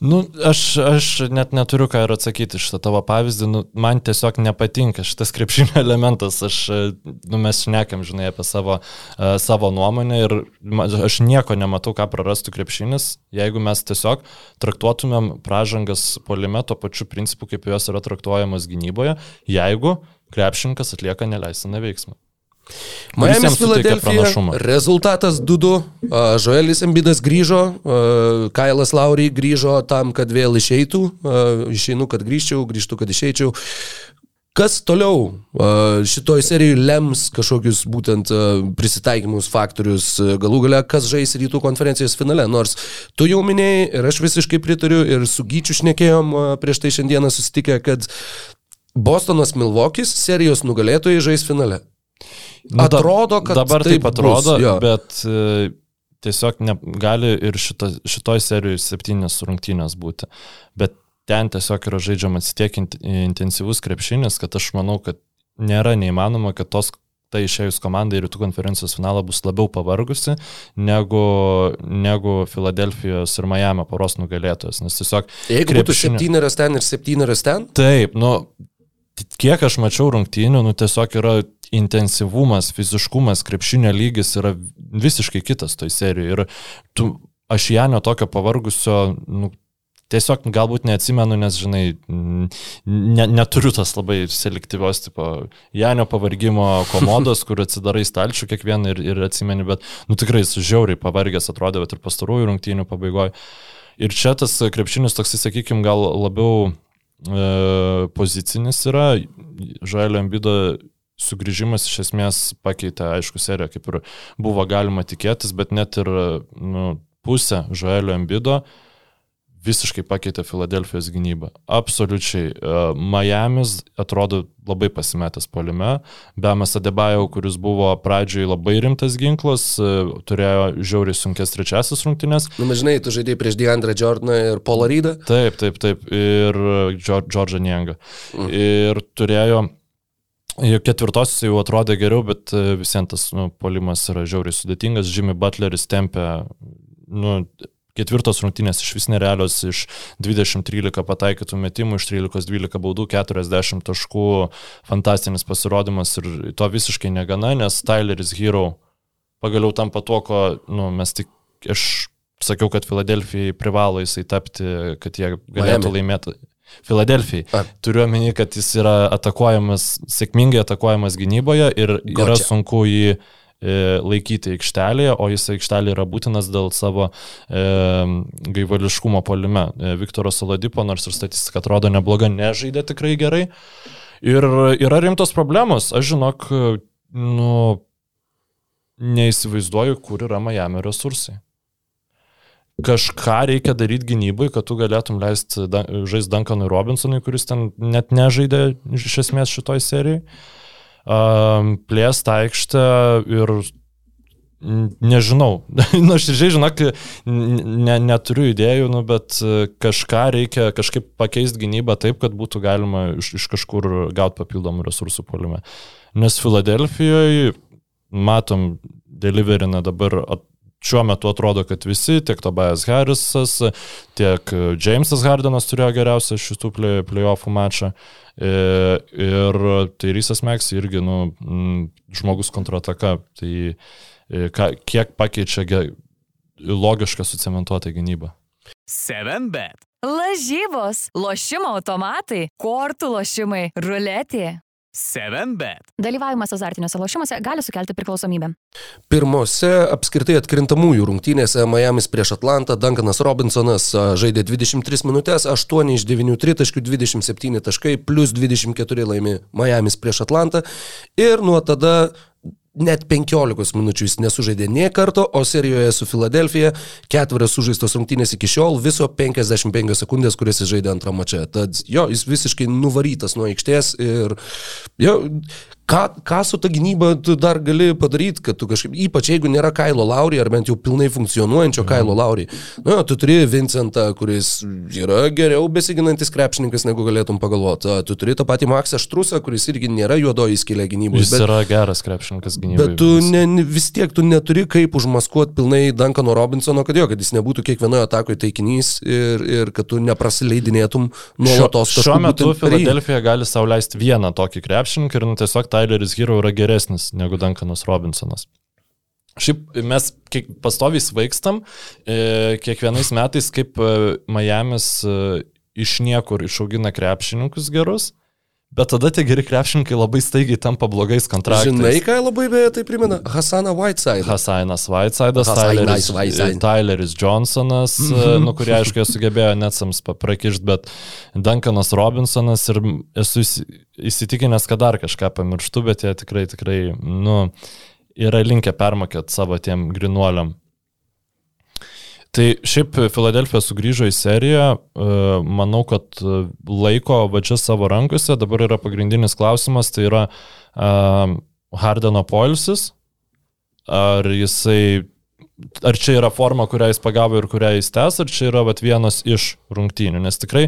Nu, aš, aš net neturiu ką ir atsakyti šitą tavo pavyzdį, nu, man tiesiog nepatinka šitas krepšinio elementas, aš, nu, mes šnekam, žinai, apie savo, uh, savo nuomonę ir aš nieko nematau, ką prarastų krepšinis, jeigu mes tiesiog traktuotumėm pražangas polime to pačiu principu, kaip jos yra traktuojamos gynyboje, jeigu krepšininkas atlieka neleistiną veiksmą. Miami Filadelfija. Rezultatas 2-2. a, Joelis Embidas grįžo, Kailas Lauriai grįžo tam, kad vėl išeitų. Išeinu, kad grįžčiau, grįžtu, kad išeičiau. Kas toliau šitoj serijai lems kažkokius būtent prisitaikymus faktorius, galų gale, kas žais rytų konferencijos finale. Nors tu jau minėjai ir aš visiškai pritariu ir su Gyčiu šnekėjom prieš tai šiandieną susitikę, kad Bostonas Milvokis serijos nugalėtojai žais finale. Nu, Atrodo, kad dabar taip taip atrodo, bus, jo. bet e, tiesiog ne, gali ir šito, šitoj serijoje septynės rungtynės būti. Bet ten tiesiog yra žaidžiamas tiek int- intensyvus krepšinis, kad aš manau, kad nėra neįmanoma, kad tos tai išėjus komandai rytų konferencijos finalą bus labiau pavargusi negu, negu Filadelfijos ir Miami poros nugalėtojas. Nes tiesiog Jeigu būtų krepšinio- septyneras ten ir septyneras ten, Taip, nu, kiek aš mačiau rungtynių, nu, tiesiog yra intensyvumas, fiziškumas, krepšinio lygis yra visiškai kitas toj serijoje. Ir tu, aš Janio tokio pavargusio, nu, tiesiog galbūt neatsimenu, nes, žinai, ne, neturiu tas labai selektyvios tipo Janio pavargimo komodos, kur atsidarai stalčių kiekvieną ir, ir atsimeni, bet, nu, tikrai jis žiauriai pavargęs atrodė, bet ir pastarųjų rungtynių pabaigoje. Ir čia tas krepšinis toksai, sakykime, gal labiau pozicinis yra. Žailio ambido sugrįžimas iš esmės pakeitė, aišku, seriją, kaip ir buvo galima tikėtis, bet net ir nu, pusę Žoelio Embido visiškai pakeitė Filadelfijos gynybą. Absoliučiai. Uh, Miami's atrodo labai pasimetęs polime. Bemas Adebajau, kuris buvo pradžioje labai rimtas ginklas, uh, turėjo žiauriai sunkes trečiasis rungtynės. Na, nu, žinai, tu žaidėjai prieš Deandrą Jordaną ir Paulą Rydą. Taip, taip, taip. Ir Džordžą Niengą. Mm. Ir turėjo Jau ketvirtosios jau atrodė geriau, bet visiems tas nu, polimas yra žiauriai sudėtingas. Jimmy Butleris tempia, nu, ketvirtos rungtynės iš vis nerealios, iš 20-13 pataikytų metimų, iš 13-12 baudų, 40 taškų, fantastinis pasirodymas ir to visiškai negana, nes Tyleris Hero pagaliau tampa tuo, ko nu, mes tik, aš sakiau, kad Filadelfijai privalo jisai tapti, kad jie galėtų Miami. laimėti. Filadelfijai. Turiu omeny, kad jis yra atakuojamas, sėkmingai atakuojamas gynyboje ir Gočia. yra sunku jį e, laikyti aikštelėje, o jis aikštelė yra būtinas dėl savo e, gaivališkumo polime. E, Viktoras Saladipo, nors ir statistika atrodo nebloga, nežaidė tikrai gerai. Ir yra rimtos problemos. Aš žinok, nu, neįsivaizduoju, kur yra Miami resursai kažką reikia daryti gynybai, kad tu galėtum leisti žaisti Duncanui Robinsonui, kuris ten net nežaidė iš esmės šitoj serijai. Um, plėst aikštę ir nežinau, nu aš ir žinok, ne, neturiu idėjų, nu, bet kažką reikia kažkaip pakeisti gynybą taip, kad būtų galima iš, iš kažkur gauti papildomų resursų polime. Nes Filadelfijoje matom, deliverina dabar at, šiuo metu atrodo, kad visi, tiek Tobias Harrisas, tiek Jamesas Hardenas turėjo geriausią šitų play, playoffų mačą. E, ir tai Rysas Meks irgi, nu, žmogus kontrataka. Tai e, ka, kiek pakeičia logišką sucementuotą gynybą. 7bet. Lažybos, lošimo automatai, kortų lošimai, ruletė. 7bet. Dalyvavimas azartiniuose lošimuose gali sukelti priklausomybę. Pirmose apskritai atkrintamųjų rungtynėse Miami's prieš Atlantą Duncanas Robinsonas žaidė 23 minutės, 8 iš 9 tritaškių, 27 taškai, plus 24 laimi Miami's prieš Atlantą ir nuo tada net 15 minučių jis nesužaidė nie karto, o serijoje su Filadelfija ketverios sužaistos rungtynės iki šiol viso 55 sekundės, kurias jis žaidė antrą mačą. Tad jo, jis visiškai nuvarytas nuo aikštės ir jo, ką, ką su ta gynyba tu dar gali padaryti, kad tu kažkaip, ypač jeigu nėra Kailo Laurį, ar bent jau pilnai funkcionuojančio mhm. Kailo Laurį. Na, tu turi Vincentą, kuris yra geriau besiginantis krepšininkas, negu galėtum pagalvoti. Tu turi tą patį Maksą Štrusą, kuris irgi nėra juodoji skilė gynyboje. Jis bet, yra geras krepšininkas gynyboje. Bet tu ne, vis tiek tu neturi kaip užmaskuoti pilnai Duncano Robinsono, kad jo, kad jis nebūtų kiekvienoje atakoje taikinys ir, ir kad tu neprasileidinėtum nuolatos. Šiuo, šiuo metu Filadelfija gali sauliaisti vieną tokį krepšininką ir nu, tiesiog Tyleris Hero yra geresnis negu Duncanas Robinsonas. Šiaip mes pastoviai svaikstam, e, kiekvienais metais kaip e, Miami's e, iš niekur išaugina krepšininkus gerus, Bet tada tie geri krepšininkai labai staigiai tampa blogais kontraktais. Žinai, ką labai beje tai primena? Hasaną Whiteside. Hasanas Whiteside'as, Tyleris, Whiteside. Tyleris Johnsonas, mm -hmm. nu, kurie aišku sugebėjo netsams paprakišti, bet Duncanas Robinsonas ir esu įsitikinęs, kad dar kažką pamirštu, bet jie tikrai, tikrai, nu, yra linkę permokėti savo tiem grinuoliam. Tai šiaip Filadelfija sugrįžo į seriją, e, manau, kad e, laiko va čia savo rankose, dabar yra pagrindinis klausimas, tai yra uh, Hardeno polisis, ar jisai ar čia yra forma, kurią jis pagavo ir kurią jis tęs, ar čia yra vat, vienas iš rungtynių, nes tikrai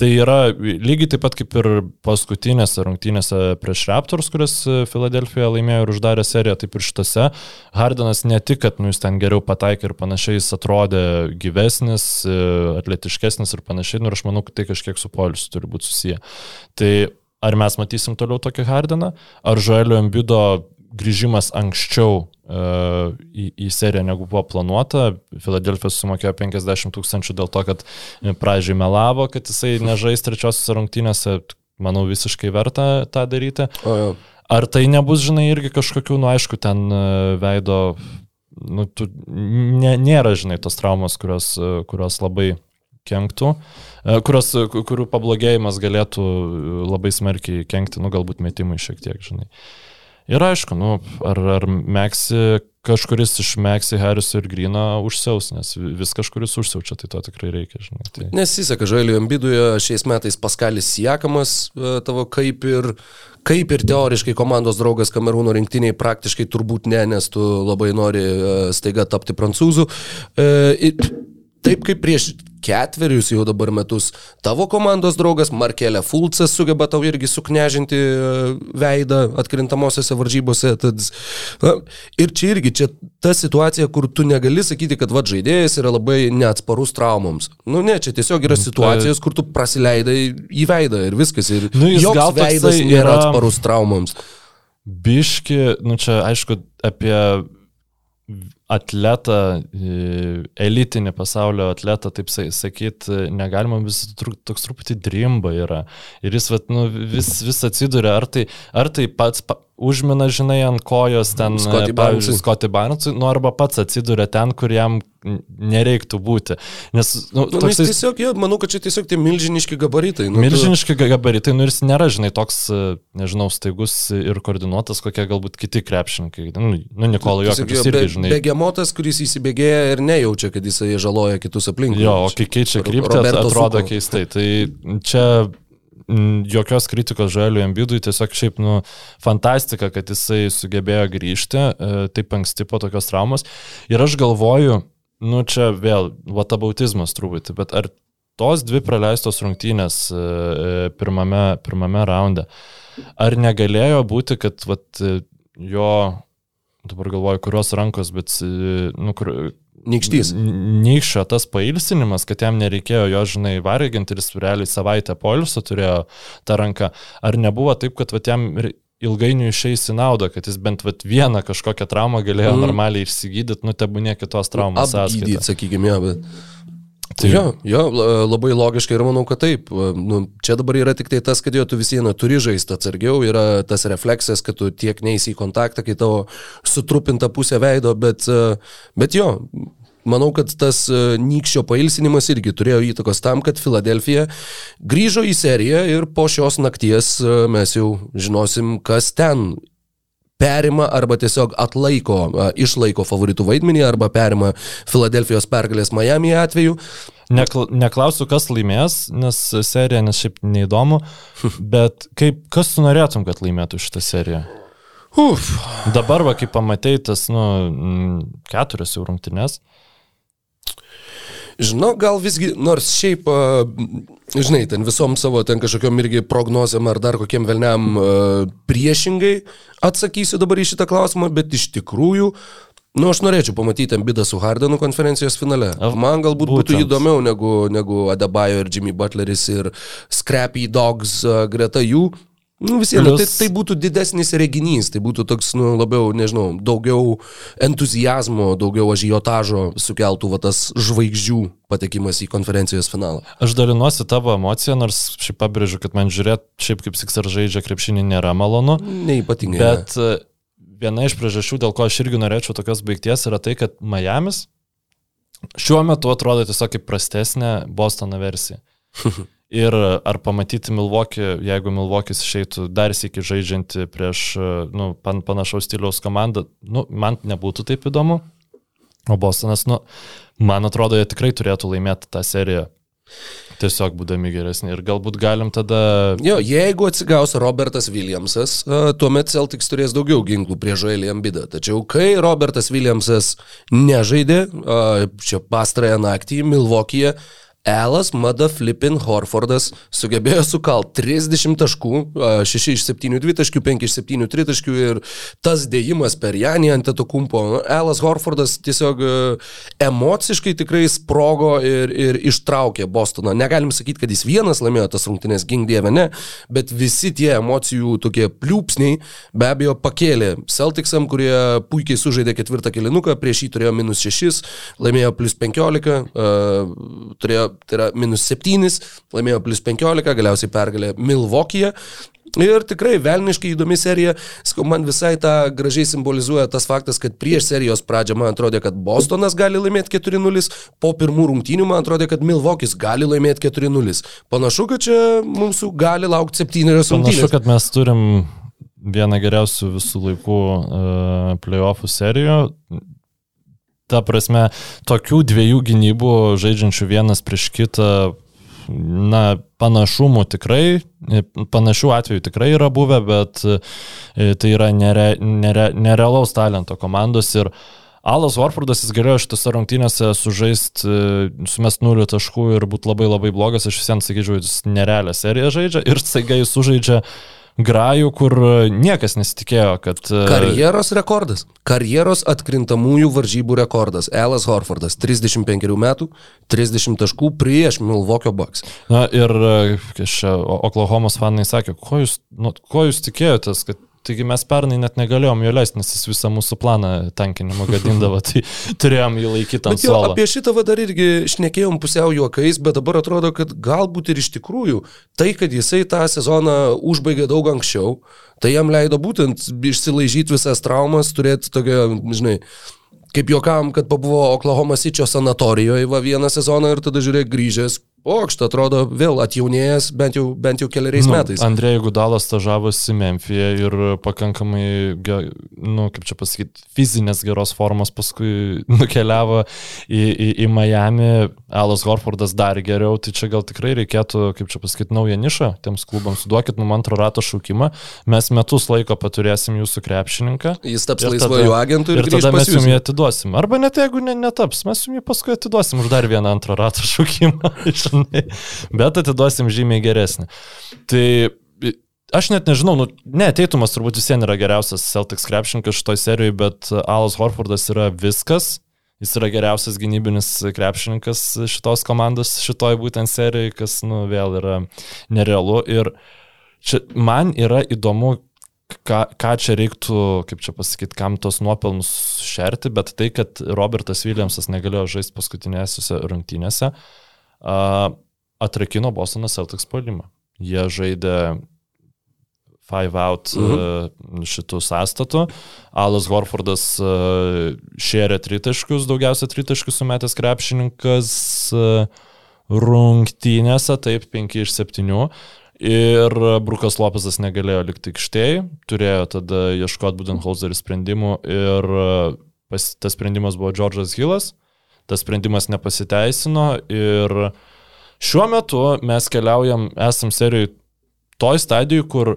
tai yra lygiai taip pat kaip ir paskutinėse rungtynėse prieš Raptors, kurias Filadelfija laimėjo ir uždarė seriją, taip ir šitose. Hardenas ne tik, kad nu, jis ten geriau pataikė ir panašiai, jis atrodė gyvesnis, atletiškesnis ir panašiai, nu, ir aš manau, kad tai kažkiek su polisu turi būti susiję. Tai ar mes matysim toliau tokį Hardeną, ar Žoelio Embido grįžimas anksčiau uh, į, į seriją negu buvo planuota. Filadelfija sumokėjo 50 tūkstančių dėl to, kad pradžiai melavo, kad jisai nežais trečiosios rungtynėse. Manau, visiškai verta tą daryti. O, jau. Ar tai nebus, žinai, irgi kažkokių, nu aišku, ten e, veido, nu, tu, nė, nėra, žinai, tos traumos, kurios, kurios labai kenktų, e, kurios, kurių pablogėjimas galėtų labai smarkiai kenkti, nu galbūt metimai šiek tiek, žinai. Ir aišku, nu, ar, ar Meksi, kažkuris iš Meksi, Harriso ir Grino užsiaus, nes vis kažkuris užsiaučia, tai to tikrai reikia, žinai. Tai... Nesiseka, Žalio Ambiduje šiais metais Paskalis Siekamas tavo kaip ir Kaip ir teoriškai komandos draugas Kamerūno rinktiniai praktiškai turbūt ne, nes tu labai nori e, staiga tapti prancūzų. E, taip kaip prieš ketverius jau dabar metus tavo komandos draugas Markelė Fulcas sugeba tau irgi suknežinti e, veidą atkrintamosiose varžybose. Tad, na, ir čia irgi, čia ta situacija, kur tu negali sakyti, kad vad žaidėjas yra labai neatsparus traumoms. Nu ne, čia tiesiog yra situacijos, kur tu prasileidai į veidą ir viskas. Ir nu, joks veidas nėra yra... atsparus traumoms. Biški, nu čia aišku apie atletą, elitinį pasaulio atletą, taip sakyti, negalima, vis toks truputį drimba yra. Ir jis vat, nu, vis, vis atsiduria, ar tai, ar tai pats pa, užmina, žinai, ant kojos ten, pavyzdžiui, Scotty Barnesui, nu arba pats atsiduria ten, kur jam nereiktų būti. Nes, nu, nu, toks, tiesiog, ja, manau, kad čia tiesiog tie milžiniški gabaritai. Nu, milžiniški tu... gabaritai, nu ir jis nėra, žinai, toks, nežinau, staigus ir koordinuotas, kokie galbūt kiti krepšininkai. Nu, nu Nikola Jokas irgi, žinai. Begemotas, kuris įsibėgėja ir nejaučia, kad jisai žaloja kitus aplinkui. Jo, o kai keičia kryptį, atrodo Suko. keistai. Tai čia jokios kritikos Žaliui Ambidui, tiesiog šiaip, nu, fantastika, kad jisai sugebėjo grįžti e, taip anksti po tokios traumos. Ir aš galvoju, nu, čia vėl, vatabautizmas truputį, bet ar tos dvi praleistos rungtynės e, e, pirmame, pirmame raunde, ar negalėjo būti, kad vat, jo, dabar galvoju, kurios rankos, bet, nu, kur, Nykštys. Nykščio tas pailsinimas, kad jam nereikėjo jo, žinai, varginti ir jis realiai savaitę poilsio turėjo tą ranką. Ar nebuvo taip, kad vat, jam ilgainiui išeis į naudą, kad jis bent vat, vieną kažkokią traumą galėjo mm. normaliai išsigydyti, nu tebūnė kitos traumos sąskaitą. Sakykime, jo, bet... Tai jo, jo, labai logiškai ir manau, kad taip. Nu, čia dabar yra tik tai tas, kad jo tu vis viena turi žaisti atsargiau, yra tas refleksas, kad tu tiek neįsi į kontaktą, kai tavo sutrupinta pusė veido, bet, bet jo, Manau, kad tas nykščio pailsinimas irgi turėjo įtakos tam, kad Filadelfija grįžo į seriją ir po šios nakties mes jau žinosim, kas ten perima arba tiesiog atlaiko, išlaiko favoritų vaidmenį arba perima Filadelfijos pergalės Miami atveju. Nekla, neklausiu, kas laimės, nes serija, nes šiaip neįdomu, bet kaip, kas tu norėtum, kad laimėtų šitą seriją? Uf. Dabar, va, kai pamatei tas, nu, keturias jau rungtynes, Žinau, gal visgi, nors šiaip, žinai, ten visom savo ten kažkokiam irgi prognozėm ar dar kokiem velniam priešingai atsakysiu dabar į šitą klausimą, bet iš tikrųjų, Nu, aš norėčiau pamatyti Ambidą su Hardenu konferencijos finale. Man galbūt Būtent. būtų įdomiau negu, negu Adebayo ir Jimmy Butleris ir Scrappy Dogs greta jų. Nu, vis viena, tai, tai būtų didesnis reginys, tai būtų toks, nu, labiau, nežinau, daugiau entuzijazmo, daugiau ažiotažo sukeltų va tas žvaigždžių patekimas į konferencijos finalą. Aš dalinuosi tavo emociją, nors šiaip pabrėžiu, kad man žiūrėti, šiaip kaip Siksar žaidžia krepšinį nėra malonu. Neipatingai. Bet ne. viena iš priežasčių, dėl ko aš irgi norėčiau tokios baigties, yra tai, kad Miamis šiuo metu atrodo tiesiog kaip prastesnė Bostono versija. Ir ar pamatyti Milvokį, jeigu Milvokis išeitų dar sėki žaidžianti prieš nu, pan, panašaus stiliaus komandą, nu, man nebūtų taip įdomu. O Bostonas, nu, man atrodo, jie tikrai turėtų laimėti tą seriją. Tiesiog būdami geresni. Ir galbūt galim tada... Jo, jeigu atsigaus Robertas Williamsas, tuomet Celtics turės daugiau ginklų prie Joelį Ambidą. Tačiau kai Robertas Williamsas nežaidė, čia pastarąją naktį Milvokyje, Elas Mada Flippin Horfordas sugebėjo sukalt 30 taškų, 6 iš 7 dvitaškių, 5 iš 7 tritaškių ir tas dėjimas per Janį ant to kumpo. Elas Horfordas tiesiog emociškai tikrai sprogo ir, ir ištraukė Bostoną. Negalim sakyti, kad jis vienas laimėjo tas rungtynės, gink dieve, ne, bet visi tie emocijų tokie pliūpsniai be abejo pakėlė Celticsam, kurie puikiai sužaidė ketvirtą kilinuką, prieš jį turėjo minus 6, laimėjo plus 15, uh, turėjo tai yra minus 7, laimėjo plus 15, galiausiai pergalė Milvokyje. Ir tikrai velniškai įdomi serija. Skau, man visai tą gražiai simbolizuoja tas faktas, kad prieš serijos pradžią man atrodė, kad Bostonas gali laimėti 4-0, po pirmų rungtynių man atrodė, kad Milvokis gali laimėti 4-0. Panašu, kad čia mūsų gali laukti 7 rungtynės. Panašu, kad mes turim vieną geriausių visų laikų uh, playoffų serijų. Ta prasme, tokių dviejų gynybų žaidžiančių vienas prieš kitą na, panašumų tikrai, panašių atvejų tikrai yra buvę, bet e, tai yra nere, nere, nerealaus talento komandos ir Alas Warfordas jis galėjo šitose rungtynėse sužaisti, e, sumest nulių taškų ir būti labai labai blogas, aš visiems sakyčiau, jis nerealią seriją žaidžia ir staiga jis sužaidžia uh, grajų, kur niekas nesitikėjo, kad... E, Karjeros rekordas. Karjeros atkrintamųjų varžybų rekordas. Elas Horfordas, 35 metų, 30 taškų prieš Milvokio Bucks. Na ir e, Oklahomos fanai sakė, ko jūs, nu, ko jūs tikėjotės, kad Taigi mes pernai net negalėjom jo leisti, nes jis visą mūsų planą tankinimo gadindavo, tai turėjom jį laikyti ant suolo. Apie šitą va dar irgi šnekėjom pusiau juokais, bet dabar atrodo, kad galbūt ir iš tikrųjų tai, kad jisai tą sezoną užbaigė daug anksčiau, tai jam leido būtent išsilaižyti visas traumas, turėti tokią, žinai, kaip juokam, kad pabuvo Oklahoma City sanatorijoje va vieną sezoną ir tada žiūrėk grįžęs, Pokštą atrodo vėl atjaunėjęs bent jau, bent jau keliariais nu, metais. Andrėjai Gudalas stažavosi Memphije ir pakankamai, nu, kaip čia pasakyti, fizinės geros formos paskui nukeliavo į, į, į Miami, Alas Horfordas dar geriau, tai čia gal tikrai reikėtų, kaip čia pasakyti, naują nišą tiems klubams. Duokit mums antro rato šaukimą, mes metus laiko paturėsim jūsų krepšininką. Jis taps laisvojų agentų ir, ir tada mes jums jį atiduosim. Arba net jeigu ne, netaps, mes jums jį paskui atiduosim už dar vieną antro rato šaukimą. žinai, bet atiduosim žymiai geresnį. Tai aš net nežinau, nu, ne, Teitumas turbūt vis vien yra geriausias Celtics krepšininkas šitoj serijoje, bet Alas Horfordas yra viskas. Jis yra geriausias gynybinis krepšininkas šitos komandos, šitoj būtent serijoje, kas, nu, vėl yra nerealu. Ir čia man yra įdomu, ką, ką čia reiktų, kaip čia pasakyti, kam tos nuopelnus šerti, bet tai, kad Robertas Williamsas negalėjo žaisti paskutinėse rungtynėse, uh, atrakino Bostonas Celtics puolimą. Jie žaidė five out mhm. šitų sąstatų. Alas Horfordas šėrė tritaškius, daugiausia tritaškius sumetęs krepšininkas rungtynėse, taip, 5 iš 7. Ir Brukas Lopezas negalėjo likti aikštėje, turėjo tada ieškoti Budenholzerio sprendimų ir pas, tas sprendimas buvo Džordžas Hillas tas sprendimas nepasiteisino ir šiuo metu mes keliaujam, esam serijai toj stadijai, kur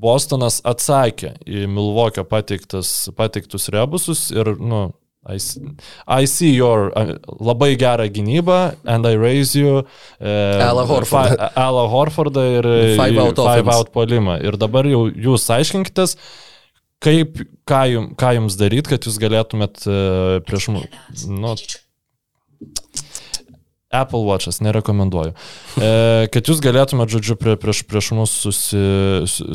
Bostonas atsakė į Milvokio pateiktus rebusus ir, nu, I see, I see your uh, labai gerą gynybą, and I raise you. Uh, Ala Horfordą. Ala Horfordą ir Five Out, five out polimą. Ir dabar jau jūs aiškinkitės, kaip, ką, jum, ką jums daryti, kad jūs galėtumėt uh, prieš mus. Nu, Apple Watch'as, nerekomenduoju. E, kad jūs galėtumėte, žodžiu, prie, prieš, prieš mus susi,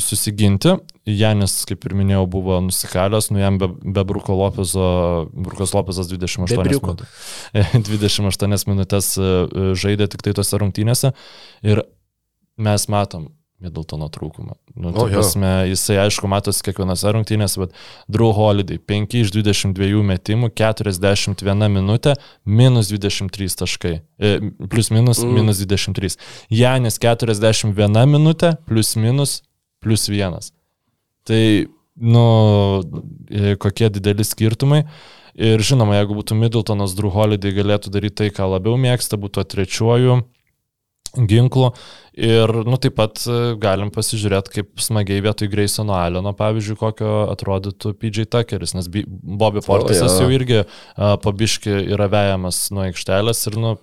susiginti. Janis, kaip ir minėjau, buvo nusikalęs, nu jam be, be Bruko Lopezo, Brukas Lopezas 28 minutės. 28 minutės žaidė tik tai tose rungtynėse. Ir mes matom, Middletono trūkumą. Nu, o, prasme, jisai aišku matosi kiekvienose rungtynėse, bet Drew Holiday 5 iš 22 metimų, 41 minutė, minus 23 taškai. E, plus minus, mm. minus 23. Janis 41 minutė, plus minus, plus 1. Tai, nu, e, kokie dideli skirtumai. Ir žinoma, jeigu būtų Middletonas, Drew Holiday galėtų daryti tai, ką labiau mėgsta, būtų trečiuoju ginklų. Ir, nu, taip pat e, galim pasižiūrėti, kaip smagiai vietoj Graysono Alleno, pavyzdžiui, kokio atrodytų PJ Tuckeris, nes Bobby Portisas oh, ja. jau irgi uh, pabiški yra vejamas nuo aikštelės ir, nu,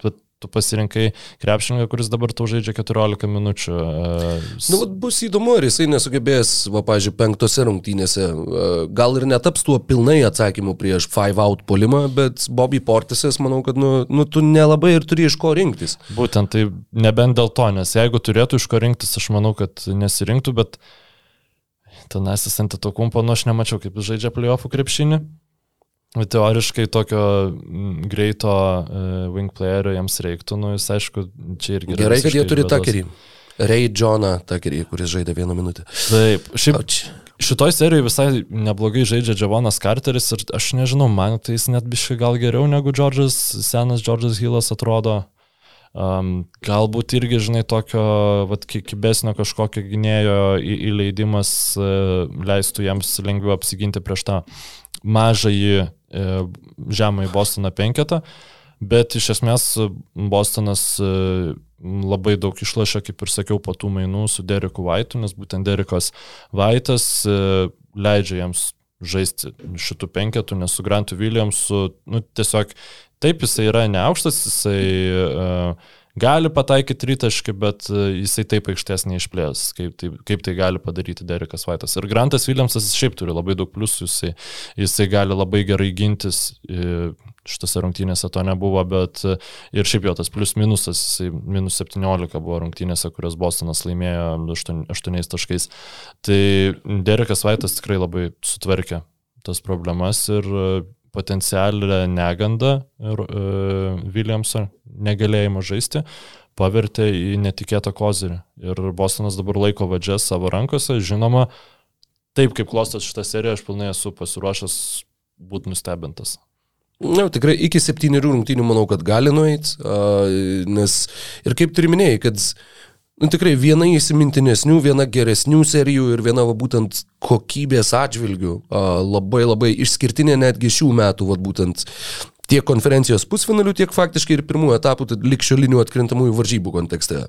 tu pasirinkai krepšininką, kuris dabar tau žaidžia 14 minučių. Uh, nu, bus įdomu, ar jisai nesugebės, va, pažiūrėjau, penktose rungtynėse, uh, gal ir netaps tuo pilnai atsakymu prieš five out polimą, bet Bobby Portisas, manau, kad, nu, nu, tu nelabai ir turi iš ko rinktis. Būtent tai nebent dėl to, nes jeigu turėtų iš ko rinktis, aš manau, kad nesirinktų, bet tenasis ant to kumpo, nu aš nemačiau, kaip jis žaidžia playoffų krepšinį. Teoriškai tokio mm, greito uh, wing playerio jiems reiktų, nu jis aišku, čia irgi... Gerai, kad jie turi takerį. Ray Johną Takerį, kuris žaidė vieną minutę. Taip, šiaip. Auč. Šitoj serijoje visai neblogai žaidžia Javonas Carteris ir aš nežinau, man tai jis net biškai gal geriau negu Džordžas, senas Džordžas Hillas atrodo. Um, galbūt irgi, žinai, tokio vat, kibesnio kažkokio gynėjo į, įleidimas uh, leistų jiems lengviau apsiginti prieš tą mažąjį uh, žemą į Bostoną penketą. Bet iš esmės Bostonas uh, labai daug išlašė, kaip ir sakiau, po tų mainų su Deriku Vaitu, nes būtent Derikas Vaitas leidžia jiems žaisti šitų penketų, nes su Grantu Williamsu, nu, tiesiog Taip, jisai yra neaukštas, jisai uh, gali pataikyti rytaškį, bet uh, jisai taip aikštės neišplės, kaip tai, kaip tai gali padaryti Derekas Vaitas. Ir Grantas Williamsas šiaip turi labai daug pliusų, jisai, jisai gali labai gerai gintis. Uh, Šitose rungtynėse to nebuvo, bet ir šiaip jau tas plius minusas, minus 17 buvo rungtynėse, kurias Bostonas laimėjo 8, 8 taškais. Tai Derekas Vaitas tikrai labai sutvarkė tas problemas ir potencialią negandą e, Williamso negalėjimą žaisti pavertė į netikėtą kozirį. Ir Bostonas dabar laiko vadžias savo rankose. Žinoma, taip kaip klostas šitą seriją, aš pilnai esu pasiruošęs būti nustebintas. Na, tikrai iki septynių rungtynių manau, kad gali nueiti, nes ir kaip turi minėjai, kad nu, tikrai viena įsimintinesnių, viena geresnių serijų ir viena va, būtent kokybės atžvilgių labai labai išskirtinė netgi šių metų, va, būtent tiek konferencijos pusfinalių, tiek faktiškai ir pirmų etapų, tai likščiolinių atkrintamųjų varžybų kontekste.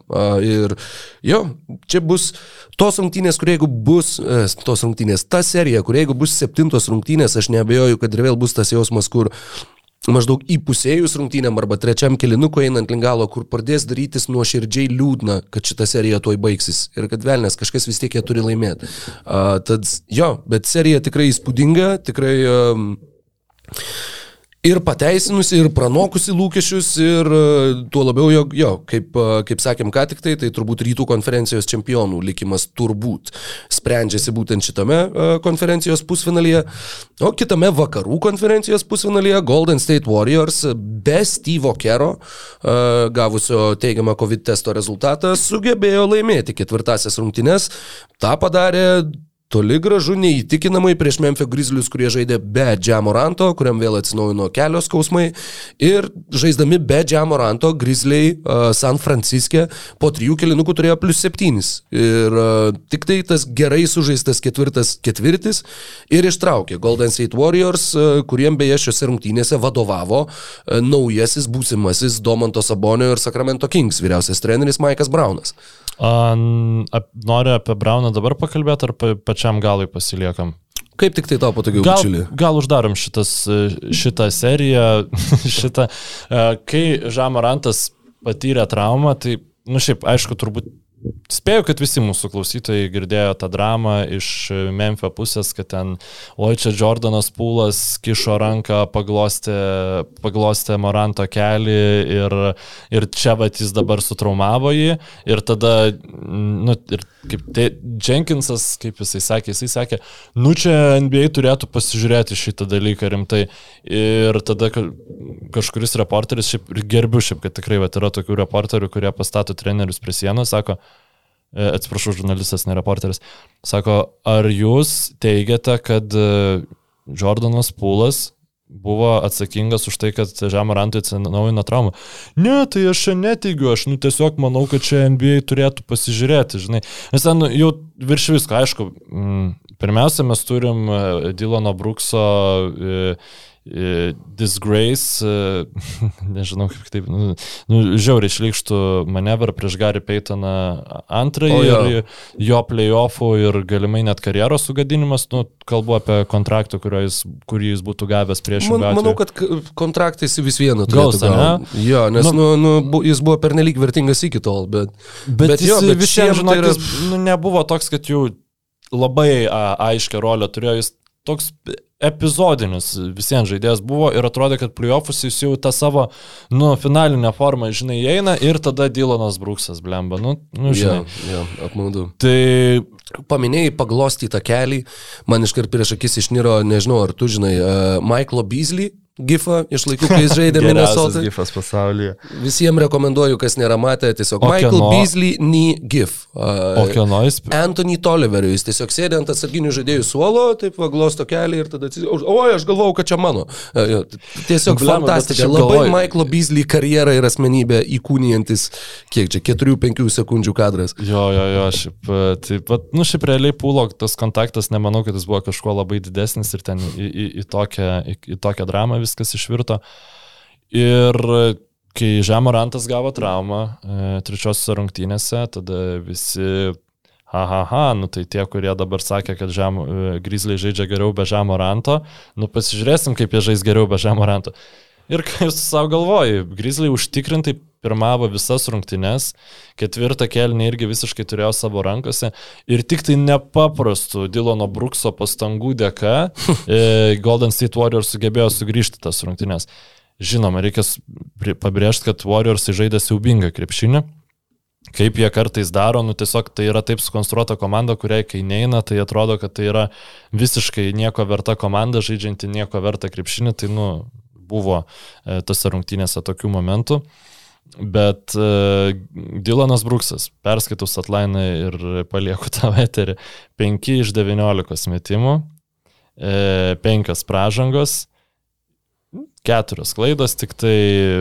Ir jo, čia bus tos rungtynės, kur jeigu bus, e, tos rungtynės, ta serija, kur jeigu bus septintos rungtynės, aš neabejoju, kad ir vėl bus tas jausmas, kur maždaug įpusėjus rungtynėm arba trečiam kilinuku einant link galo, kur pradės darytis nuoširdžiai liūdna, kad šita serija tuoj baigsis ir kad velnės kažkas vis tiek ją turi laimėti. Uh, tad jo, bet serija tikrai įspūdinga, tikrai... Um, ir pateisinusi, ir pranokusi lūkesčius, ir e, tuo labiau, jog, jo, kaip, e, kaip sakėm ką tik tai, tai turbūt rytų konferencijos čempionų likimas turbūt sprendžiasi būtent šitame e, konferencijos pusfinalyje, o kitame vakarų konferencijos pusfinalyje Golden State Warriors be Steve'o Kero, gavusio teigiamą COVID testo rezultatą, sugebėjo laimėti ketvirtasias rungtynes. Ta padarė toli gražu neįtikinamai prieš Memphis Grizzlius, kurie žaidė be Džiamoranto, kuriam vėl atsinaujino kelios skausmai. Ir žaisdami be Džiamoranto, Grizzliai uh, San Franciske po trijų kelinukų turėjo plus septynis. Ir uh, tik tai tas gerai sužaistas ketvirtas ketvirtis ir ištraukė Golden State Warriors, uh, kuriem beje šiuose rungtynėse vadovavo uh, naujasis būsimasis Domanto Sabonio ir Sacramento Kings vyriausias treneris Maikas Braunas. A, ap, nori apie Brauną dabar pakalbėti ar pa, pačiam galui pasiliekam? Kaip tik tai tau patogiau, gal, bičiuli? Gal uždarom šitas, šitą seriją, šitą, kai Žamarantas patyrė traumą, tai, nu šiaip, aišku, turbūt Spėju, kad visi mūsų klausytojai girdėjo tą dramą iš Memphio pusės, kad ten, oi čia Jordanas Pūlas kišo ranką, paglostė, paglostė Moranto kelį ir, ir čia vat jis dabar sutraumavo jį. Ir tada, nu, ir kaip te, Jenkinsas, kaip jisai sakė, jisai sakė, nu čia NBA turėtų pasižiūrėti šitą dalyką rimtai. Ir tada kažkuris reporteris, šiaip gerbiu šiaip, kad tikrai vat, yra tokių reporterių, kurie pastato trenerius prie sienos, sako, atsiprašau, žurnalistas, ne reporteris, sako, ar jūs teigiate, kad e, Jordanas Pūlas buvo atsakingas už tai, kad Žemarantui atsinaujino traumą. Ne, tai aš čia neteigiu, aš nu, tiesiog manau, kad čia NBA turėtų pasižiūrėti, žinai. Nes ten nu, jau virš visko, aišku, m, pirmiausia, mes turim e, Dilano Brukso e, disgrace, nežinau kaip taip, nu, nu, žiauriai išlikštų manevrą prieš Gary Paytoną antrąjį o, ir jo playoffų ir galimai net karjeros sugadinimas, nu, kalbu apie kontraktą, jis, kurį jis būtų gavęs prieš. Man, manau, kad kontraktai jis vis vieną turėtų gauti. Jo, nes nu, nu, nu, jis buvo pernelyg vertingas iki tol, bet... Bet, bet jo, bet visiems, žinok, tai yra... nu, nebuvo toks, kad jau labai a, aiškę rolę turėjo, jis toks epizodinis visiems žaidėjas buvo ir atrodė, kad playoffus jis jau tą savo, nu, finalinę formą, žinai, eina ir tada Dylanas Bruksas blemba, nu, nu žinai. Ja, ja, apmaudu. Tai paminėjai paglostytą kelį, man iškart prieš akis išniro, nežinau, ar tu žinai, uh, Michaelo Beasley, gifą iš laikų, kai jis žaidė Minnesota. gifas pasaulyje. Visiems rekomenduoju, kas nėra matę, tiesiog o Michael kieno... Beasley knee gif. Uh, o kieno jis? Anthony Toliveriu, jis tiesiog sėdė ant atsarginių žaidėjų suolo, taip vaglosto kelią ir tada atsiprašau. Oi, aš galvojau, kad čia mano. Uh, tiesiog Blema, fantastika. Labai galvoju. Michael Beasley karjerą ir asmenybę įkūnijantis, kiek čia, 4-5 sekundžių kadras. Jo, jo, jo, šiaip, e, taip pat, nu, šiaip realiai pūlo tas kontaktas, nemanau, kad jis buvo kažkuo labai didesnis ir ten į, į, į, tokią, į, į tokią dramą viskas išvirto. Ir kai Žemorantas gavo traumą e, trečiosios rungtynėse, tada visi, aha, nu tai tie, kurie dabar sakė, kad žem, e, Grizzly žaidžia geriau be Žemoranto, nu pasižiūrėsim, kaip jie žais geriau be Žemoranto. Ir kai jūs savo galvoji, Grizzly užtikrintai pirmavo visas rungtynes, ketvirtą kelnį irgi visiškai turėjo savo rankose ir tik tai nepaprastų Dilono Brookso pastangų dėka e, Golden State Warriors sugebėjo sugrįžti tas rungtynes. Žinoma, reikia pabrėžti, kad Warriors žaidė siaubingą krepšinį. Kaip jie kartais daro, nu tiesiog tai yra taip sukonstruota komanda, kuriai kai neina, tai atrodo, kad tai yra visiškai nieko verta komanda, žaidžianti nieko verta krepšinį, tai nu buvo e, tose rungtynėse tokių momentų. Bet uh, Dylanas Bruksas, perskaitus atlainą ir palieku tavo eterį, 5 iš 19 metimų, e, 5 pražangos, 4 klaidos, tik tai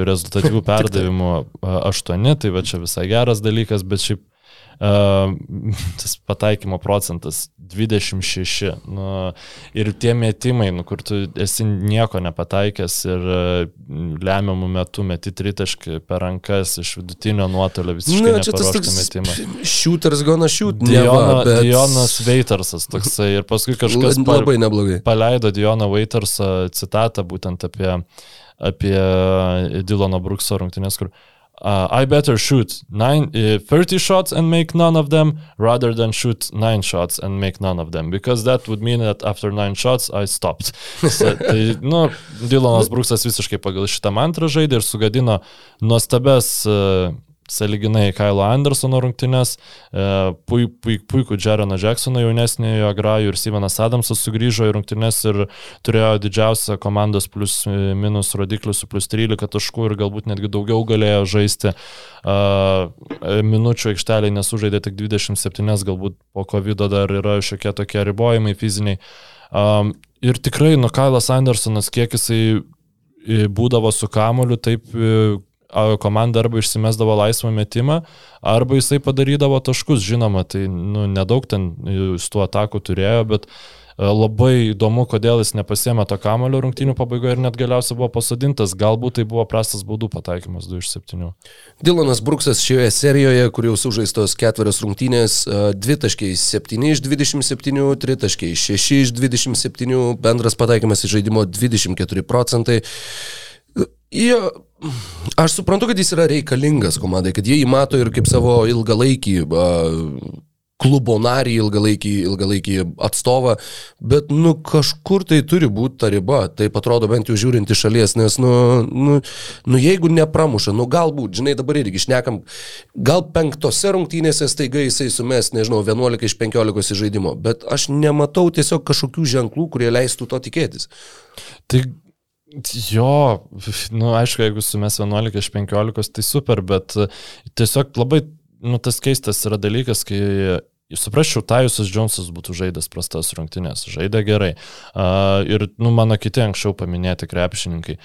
rezultatyvių perdavimų 8, tai va čia visai geras dalykas, bet šiaip tas pataikymo procentas 26. Nu, ir tie metimai, nu, kur tu esi nieko nepataikęs ir lemiamų metų meti tritaškį per rankas iš vidutinio nuotolio visiškai nu, čia tas toks metimą. Shooters gonna shoot. Diona, bet... Dionas Waitersas toksai ir paskui kažkas labai neblogai. Paleido Dioną Waitersą citatą būtent apie, apie Dylono Brukso rungtynės, kur uh, I better shoot nine, uh, 30 shots and make none of them rather than shoot 9 shots and make none of them because that would mean that after 9 shots I stopped. So, tai, nu, Dylanas Bruksas visiškai pagal šitą mantrą žaidė ir sugadino nuostabes uh, saliginai Kailo Andersono rungtynės, e, puik, puik, puikų Jeroną Jacksoną jaunesniojo Agrajų ir Stevenas Adamsas sugrįžo į rungtynės ir turėjo didžiausią komandos plus e, minus rodiklį su plus 13 taškų ir galbūt netgi daugiau galėjo žaisti. E, minučių aikšteliai nesužaidė tik 27, galbūt po COVID dar yra šiokie tokie ribojimai fiziniai. Ir tikrai, nu, Kailas Andersonas, kiek jisai būdavo su kamoliu, taip komanda arba išsimesdavo laisvą metimą, arba jisai padarydavo taškus, žinoma, tai nu, nedaug ten su tuo ataku turėjo, bet e, labai įdomu, kodėl jis nepasėmė to kamulio rungtynių pabaigoje ir net galiausiai buvo pasodintas, galbūt tai buvo prastas baudų pataikymas 2 iš 7. Dilonas Bruksas šioje serijoje, kur jau sužaistos ketverios rungtynės, 2 taškai 7 iš 27, 3 taškai 6 iš 27, bendras pataikymas į žaidimo 24 procentai. Jo, aš suprantu, kad jis yra reikalingas komandai, kad jie jį mato ir kaip savo ilgalaikį klubo narį, ilgalaikį, ilgalaikį atstovą, bet, nu, kažkur tai turi būti ta riba, taip atrodo bent jau žiūrint iš šalies, nes, nu, nu, nu, jeigu nepramuša, nu, galbūt, žinai, dabar irgi šnekam, gal penktose rungtynėse staiga jisai sumes, nežinau, 11 iš 15 žaidimo, bet aš nematau tiesiog kažkokių ženklų, kurie leistų to tikėtis. Tai Jo, nu aišku, jeigu sumės 11 iš 15, tai super, bet e, tiesiog labai, nu tas keistas yra dalykas, kai Suprasčiau, Tajusas Džonsas būtų žaidęs prastas rungtynės, žaidė gerai. Uh, ir, nu, mano kiti anksčiau paminėti krepšininkai.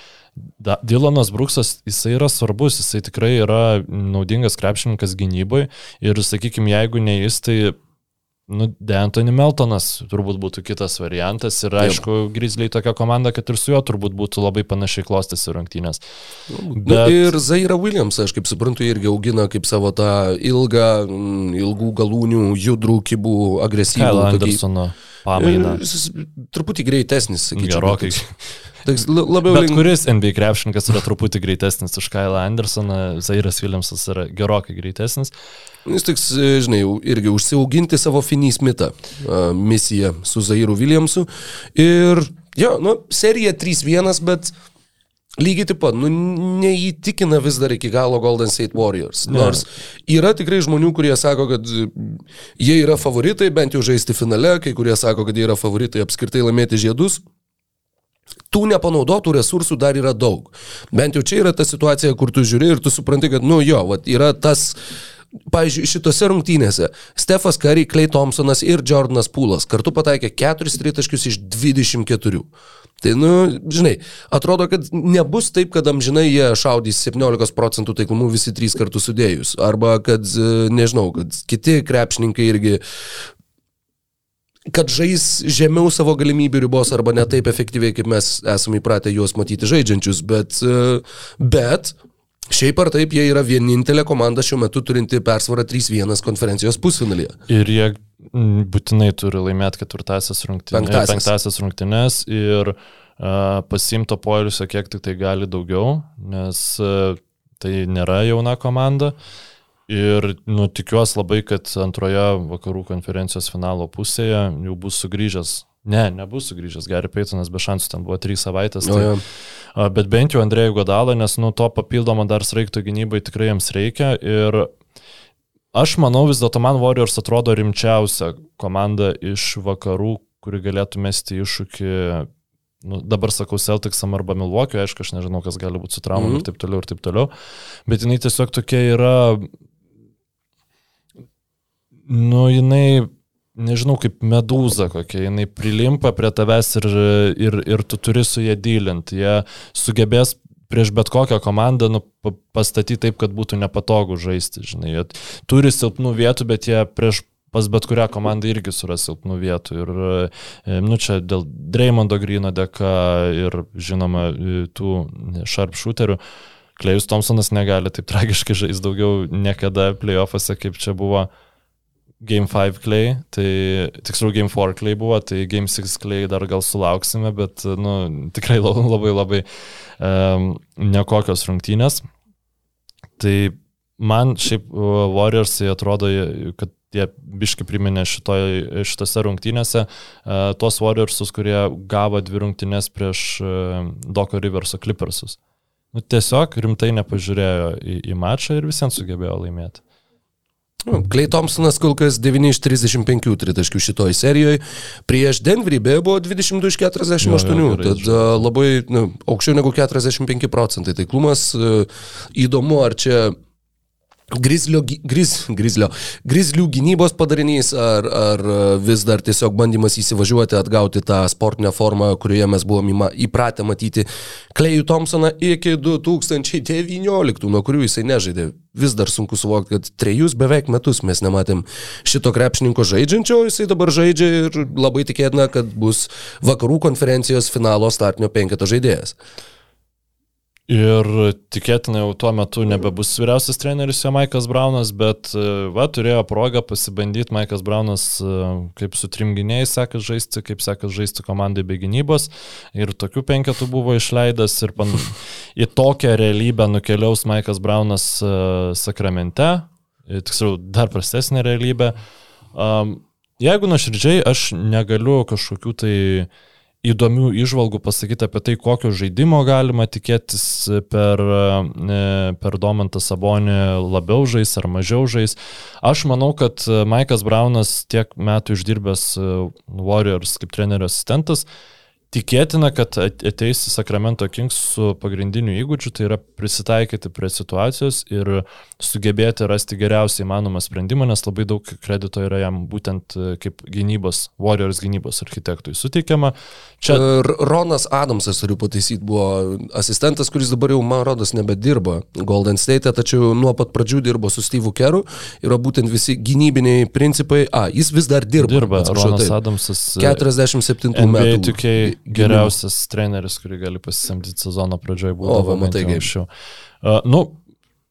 Da, Dylanas Bruksas, jisai yra svarbus, jisai tikrai yra naudingas krepšininkas gynybai ir, sakykime, jeigu ne jis, tai Nu, D'Antoni Meltonas turbūt būtų kitas variantas ir aišku, Grizzly tokia komanda, kad ir su juo turbūt būtų labai panašiai klostėsi rungtynės. Nu, Bet... Nu, ir Zaira Williams, aš kaip suprantu, irgi augina kaip savo tą ilgą, mm, ilgų galūnių, judrų, kibų, agresyvų. Kyle Andersono pamainą. Jis truputį greitesnis, sakyčiau. Gerokai. Toks labiau Bet link... kuris NBA krepšininkas yra truputį greitesnis už Kylą Andersoną, Zairas Williamsas yra gerokai greitesnis. Jis toks, e, žinai, irgi užsiauginti savo Finney Smithą misiją su Zairu Williamsu. Ir, jo, nu, serija 3-1, bet Lygiai taip pat, nu, neįtikina vis dar iki galo Golden State Warriors. Nors yra tikrai žmonių, kurie sako, kad jie yra favoritai, bent jau žaisti finale, kai kurie sako, kad jie yra favoritai apskritai laimėti žiedus. tų nepanaudotų resursų dar yra daug. Bent jau čia yra ta situacija, kur tu žiūri ir tu supranti, kad, nu jo, vat, yra tas Pavyzdžiui, šitose rungtynėse Stefas Curry, Clay Thompsonas ir Jordanas Pūlas kartu pataikė 4 tritaškius iš 24. Tai, nu, žinai, atrodo, kad nebus taip, kad amžinai jie šaudys 17 procentų taiklumų visi trys kartus sudėjus. Arba kad, nežinau, kad kiti krepšininkai irgi kad žais žemiau savo galimybių ribos arba ne taip efektyviai, kaip mes esame įpratę juos matyti žaidžiančius, bet, bet Šiaip ar taip, jie yra vienintelė komanda šiuo metu turinti persvarą 3-1 konferencijos pusfinalyje. Ir jie būtinai turi laimėti ketvirtasias rungtynės. Penktasias. penktasias rungtynės ir uh, pasimto poilsio kiek tik tai gali daugiau, nes uh, tai nėra jauna komanda. Ir nu, tikiuosi labai, kad antroje vakarų konferencijos finalo pusėje jau bus sugrįžęs Ne, nebus sugrįžęs Gary Paytonas, be šansų, ten buvo trys savaitės. Tai, o, bet bent jau Andrėjų Godalą, nes nu to papildomo dar sraigto gynybai tikrai jiems reikia. Ir aš manau vis dėlto man Warriors atrodo rimčiausia komanda iš vakarų, kuri galėtų mesti iššūkį nu, dabar sakau Celticsam arba Milwaukee, aišku, aš nežinau, kas gali būti su traumom mm -hmm. ir taip toliau ir taip toliau, bet jinai tiesiog tokia yra, nu, jinai nežinau, kaip medūza kokia, jinai prilimpa prie tavęs ir, ir, ir tu turi su jie dylint. Jie sugebės prieš bet kokią komandą nu, pastatyti taip, kad būtų nepatogu žaisti. Žinai. Jie turi silpnų vietų, bet jie prieš pas bet kurią komandą irgi suras silpnų vietų. Ir e, nu, čia dėl Dreymondo Grino dėka ir žinoma tų sharpshooterių. Klejus Thompsonas negali taip tragiškai žaisti daugiau niekada playoffuose, kaip čia buvo uh, Game 5 Clay, tai tiksliau Game 4 Clay buvo, tai Game 6 Clay dar gal sulauksime, bet nu, tikrai labai labai um, nekokios rungtynės. Tai man šiaip Warriors atrodo, kad jie biški priminė šitoj, šitose rungtynėse uh, tuos Warriorsus, kurie gavo dvi rungtynės prieš uh, Doko Riverso Clippersus. Nu, tiesiog rimtai nepažiūrėjo į, į mačą ir visiems sugebėjo laimėti. Klei nu, Thompsonas kol kas 9 iš 35 tritaškių šitoj serijoje. Prieš Denverį beje buvo 22 iš 48. Jo, jo, tad labai nu, aukščiau negu 45 procentai. Taiklumas įdomu, ar čia Grizlio, griz, grizlio, grizlių gynybos padarinys ar, ar vis dar tiesiog bandymas įsivažiuoti, atgauti tą sportinę formą, kurioje mes buvome įpratę matyti Klejų Thompsoną iki 2019, nuo kurių jisai nežaidė. Vis dar sunku suvokti, kad trejus beveik metus mes nematėm šito krepšininko žaidžiančio, jisai dabar žaidžia ir labai tikėtina, kad bus vakarų konferencijos finalo startinio penketo žaidėjas. Ir tikėtina jau tuo metu nebebus vyriausias treneris jo Maikas Braunas, bet e, va, turėjo progą pasibandyti Maikas Braunas, e, kaip su trim gynėjais sekas žaisti, kaip sekas žaisti komandai be gynybos. Ir tokių penketų buvo išleidęs ir pan... į tokią realybę nukeliaus Maikas Braunas e, sakramente, tiksliau dar prastesnė realybė. Jeigu nuoširdžiai aš negaliu kažkokių tai uh, įdomių išvalgų pasakyti apie tai, kokio žaidimo galima tikėtis per, e, per Domantą Sabonį labiau žais ar mažiau žais. Aš manau, kad Maikas Braunas tiek metų išdirbęs e, Warriors kaip trenerio asistentas, Tikėtina, kad ateis į Sacramento Kings su pagrindiniu įgūdžiu, tai yra prisitaikyti prie situacijos ir sugebėti rasti geriausiai įmanomą sprendimą, nes labai daug kredito yra jam būtent e, kaip gynybos, Warriors gynybos architektui suteikiama. Čia... Ronas Adamsas, turiu pataisyti, buvo asistentas, kuris dabar jau, man rodos, nebedirba Golden State, tačiau nuo pat pradžių dirbo su Steve'u Keru, yra būtent visi gynybiniai principai. A, jis vis dar dirba. Dirba, Ronas taip. Adamsas. 47 NBA metų. Tokiai geriausias treneris, kurį gali pasisamdyti sezono pradžioje buvo. O, va, matai, kaip šiau. Uh, nu,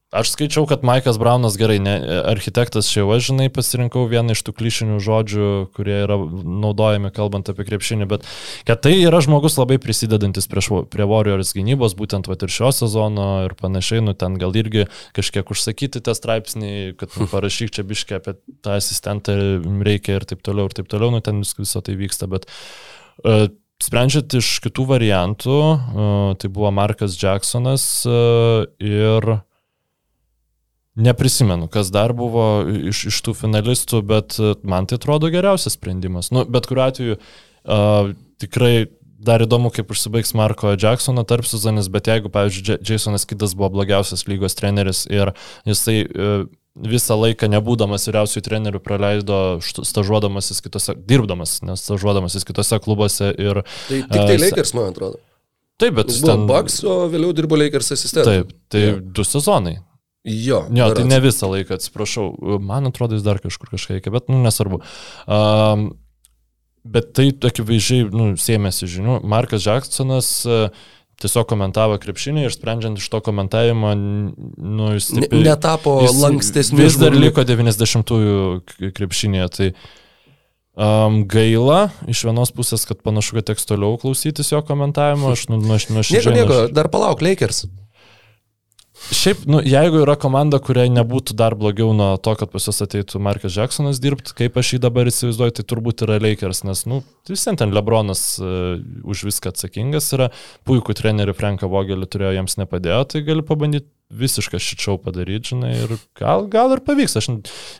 Aš skaičiau, kad Maikas Braunas gerai, ne, architektas čia jau aš žinai pasirinkau vieną iš tų klišinių žodžių, kurie yra naudojami kalbant apie krepšinį, bet kad tai yra žmogus labai prisidedantis prieš, prie Warriors gynybos, būtent va ir šio sezono ir panašiai, nu ten gal irgi kažkiek užsakyti tą straipsnį, kad nu, parašyk čia biškai apie tą asistentą reikia ir taip toliau ir taip toliau, nu ten viso tai vyksta, bet uh, Sprendžiant iš kitų variantų, uh, tai buvo Markas Jacksonas uh, ir Neprisimenu, kas dar buvo iš, iš tų finalistų, bet man tai atrodo geriausias sprendimas. Nu, bet kuriuo atveju tikrai dar įdomu, kaip užsibaigs Marko Jacksono tarp sezonis, bet jeigu, pavyzdžiui, Jasonas Kidas buvo blogiausias lygos treneris ir jisai e, visą laiką nebūdamas vyriausiųjų trenerių praleido stažuodamasis kitose, dirbdamas, nes stažuodamasis kitose klubuose ir... Tai tik tai Lakers, man atrodo. Taip, bet jis buvo ten... Bucks, o vėliau dirbo Lakers asistentu. Taip, tai ja. du sezonai. Jo. Jo, tai ne visą laiką, atsiprašau. Man atrodo, jis dar kažkur kažką reikia, bet, nu, nesvarbu. Um, Bet tai akivaizdžiai nu, sėmėsi žinių. Markas Jacksonas uh, tiesiog komentavo krepšinį ir sprendžiant iš to komentavimo, nu, jis taip, ne, netapo lankstesniu. Vis dar liko 90-ųjų krepšinėje. Tai um, gaila iš vienos pusės, kad panašu, kad teks toliau klausytis jo komentavimo. Aš nu, nu, aš, nu, aš nieko, nieko, dar palauk, Lakers. Šiaip, nu, jeigu yra komanda, kuriai nebūtų dar blogiau nuo to, kad pas juos ateitų Markas Jacksonas dirbti, kaip aš jį dabar įsivaizduoju, tai turbūt yra Lakers, nes, nu, vis ten Lebronas uh, už viską atsakingas yra, puikų trenerių Franką Vogelį turėjo, jiems nepadėjo, tai gali pabandyti visišką šičiau padaryti, žinai, ir gal, gal ir pavyks, aš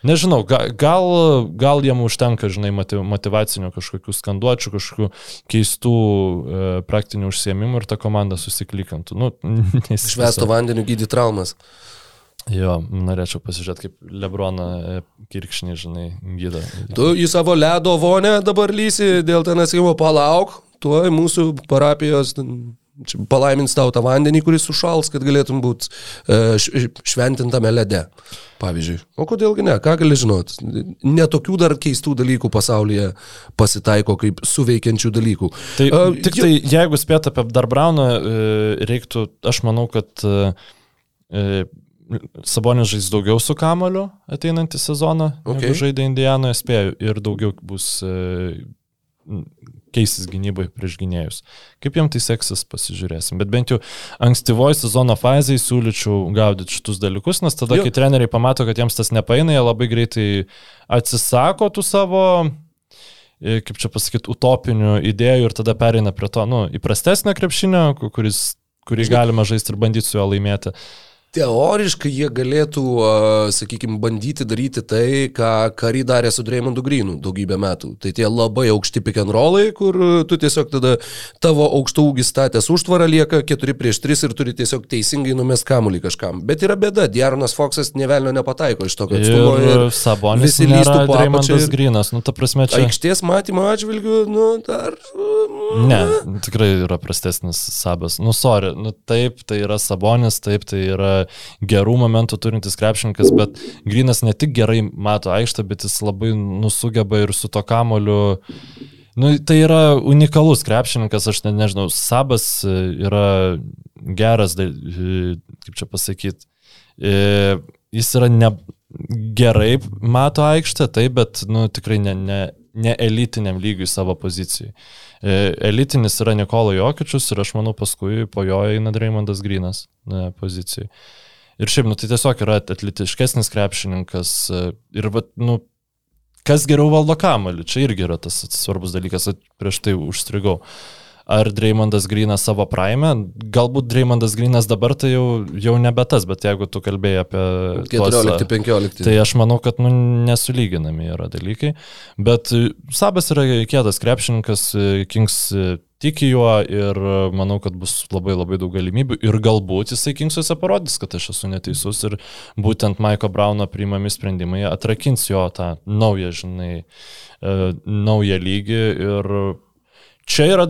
nežinau, gal, gal, jiem užtenka, žinai, motivacinių kažkokių skanduočių, kažkokių keistų e, praktinių užsiemimų ir ta komanda susiklykantų. Nu, Švesto vandeniu gydyti traumas. Jo, norėčiau pasižiūrėti, kaip Lebroną e, kirkšnį, žinai, gyda. Tu į savo ledo vonę dabar lysi dėl ten atsimo palauk, tuoj mūsų parapijos palaimins tau tą vandenį, kuris sušals, kad galėtum būti e, šventintame lede. Pavyzdžiui. O kodėlgi ne, ką gali žinot? Netokių dar keistų dalykų pasaulyje pasitaiko kaip suveikiančių dalykų. Tai uh, tik tai, jeigu spėt apie Dar Brauną, e, reiktų, aš manau, kad e, Sabonis žais daugiau su kamoliu ateinantį sezoną, okay. žaidė Indijanoje, spėjau, ir daugiau bus keisis gynybai prieš gynėjus. Kaip jiems tai seksis, pasižiūrėsim. Bet bent jau ankstyvoji sezono fazėje siūlyčiau gaudyti šitus dalykus, nes tada, jo. kai treneriai pamato, kad jiems tas nepaina, jie labai greitai atsisako tų savo e, kaip čia pasakyti, utopinių idėjų ir tada pereina prie to, nu, įprastesnio krepšinio, kuris, kurį galima žaisti ir bandyti su juo laimėti. Teoriškai jie galėtų, sakykime, bandyti daryti tai, ką Kary darė su Dreymondu Greenu daugybę metų. Tai tie labai aukšti pick and rollai, kur tu tiesiog tada tavo aukštų ūgis statęs užtvarą lieka 4 prieš 3 ir turi tiesiog teisingai numest kamuolį kažkam. Bet yra bėda, Diaronas Foxas nevelnio nepataiko iš to, kad atstumo ir, ir Sabonis visi lystų po apačią. Ir... Grinas, nu ta prasme čia. Aikštės matymo atžvilgių, nu dar. Ne, tikrai yra prastesnis Sabas. Nu, sorry, nu taip, tai yra Sabonis, taip, tai yra gerų momentų turintis krepšininkas, bet Grinas ne tik gerai mato aikštę, bet jis labai nusugeba ir su to kamoliu. Nu, tai yra unikalus krepšininkas, aš ne, nežinau, Sabas yra geras, kaip čia pasakyti, jis yra ne gerai mato aikštę, taip, bet nu, tikrai ne, ne, ne elitiniam lygiui savo pozicijai. Elitinis yra Nikola Jokičius ir aš manau paskui po jo eina Dreymondas Grinas pozicijai. Ir šiaip, nu, tai tiesiog yra atletiškesnis krepšininkas ir, va, nu, kas geriau valdo kamalį, čia irgi yra tas svarbus dalykas, prieš tai užstrigau. Uh, ar Dreymondas Grinas savo praime. Galbūt Dreymondas Grinas dabar tai jau, jau nebe tas, bet jeigu tu kalbėjai apie... 14-15. Tai aš manau, kad nu, nesulyginami yra dalykai. Bet Sabas yra kietas krepšininkas, Kings tiki juo ir manau, kad bus labai labai daug galimybių ir galbūt jisai Kingsuose parodys, kad aš esu neteisus ir būtent Maiko Brauno priimami sprendimai atrakins jo tą naują, žinai, e, naują lygį ir čia yra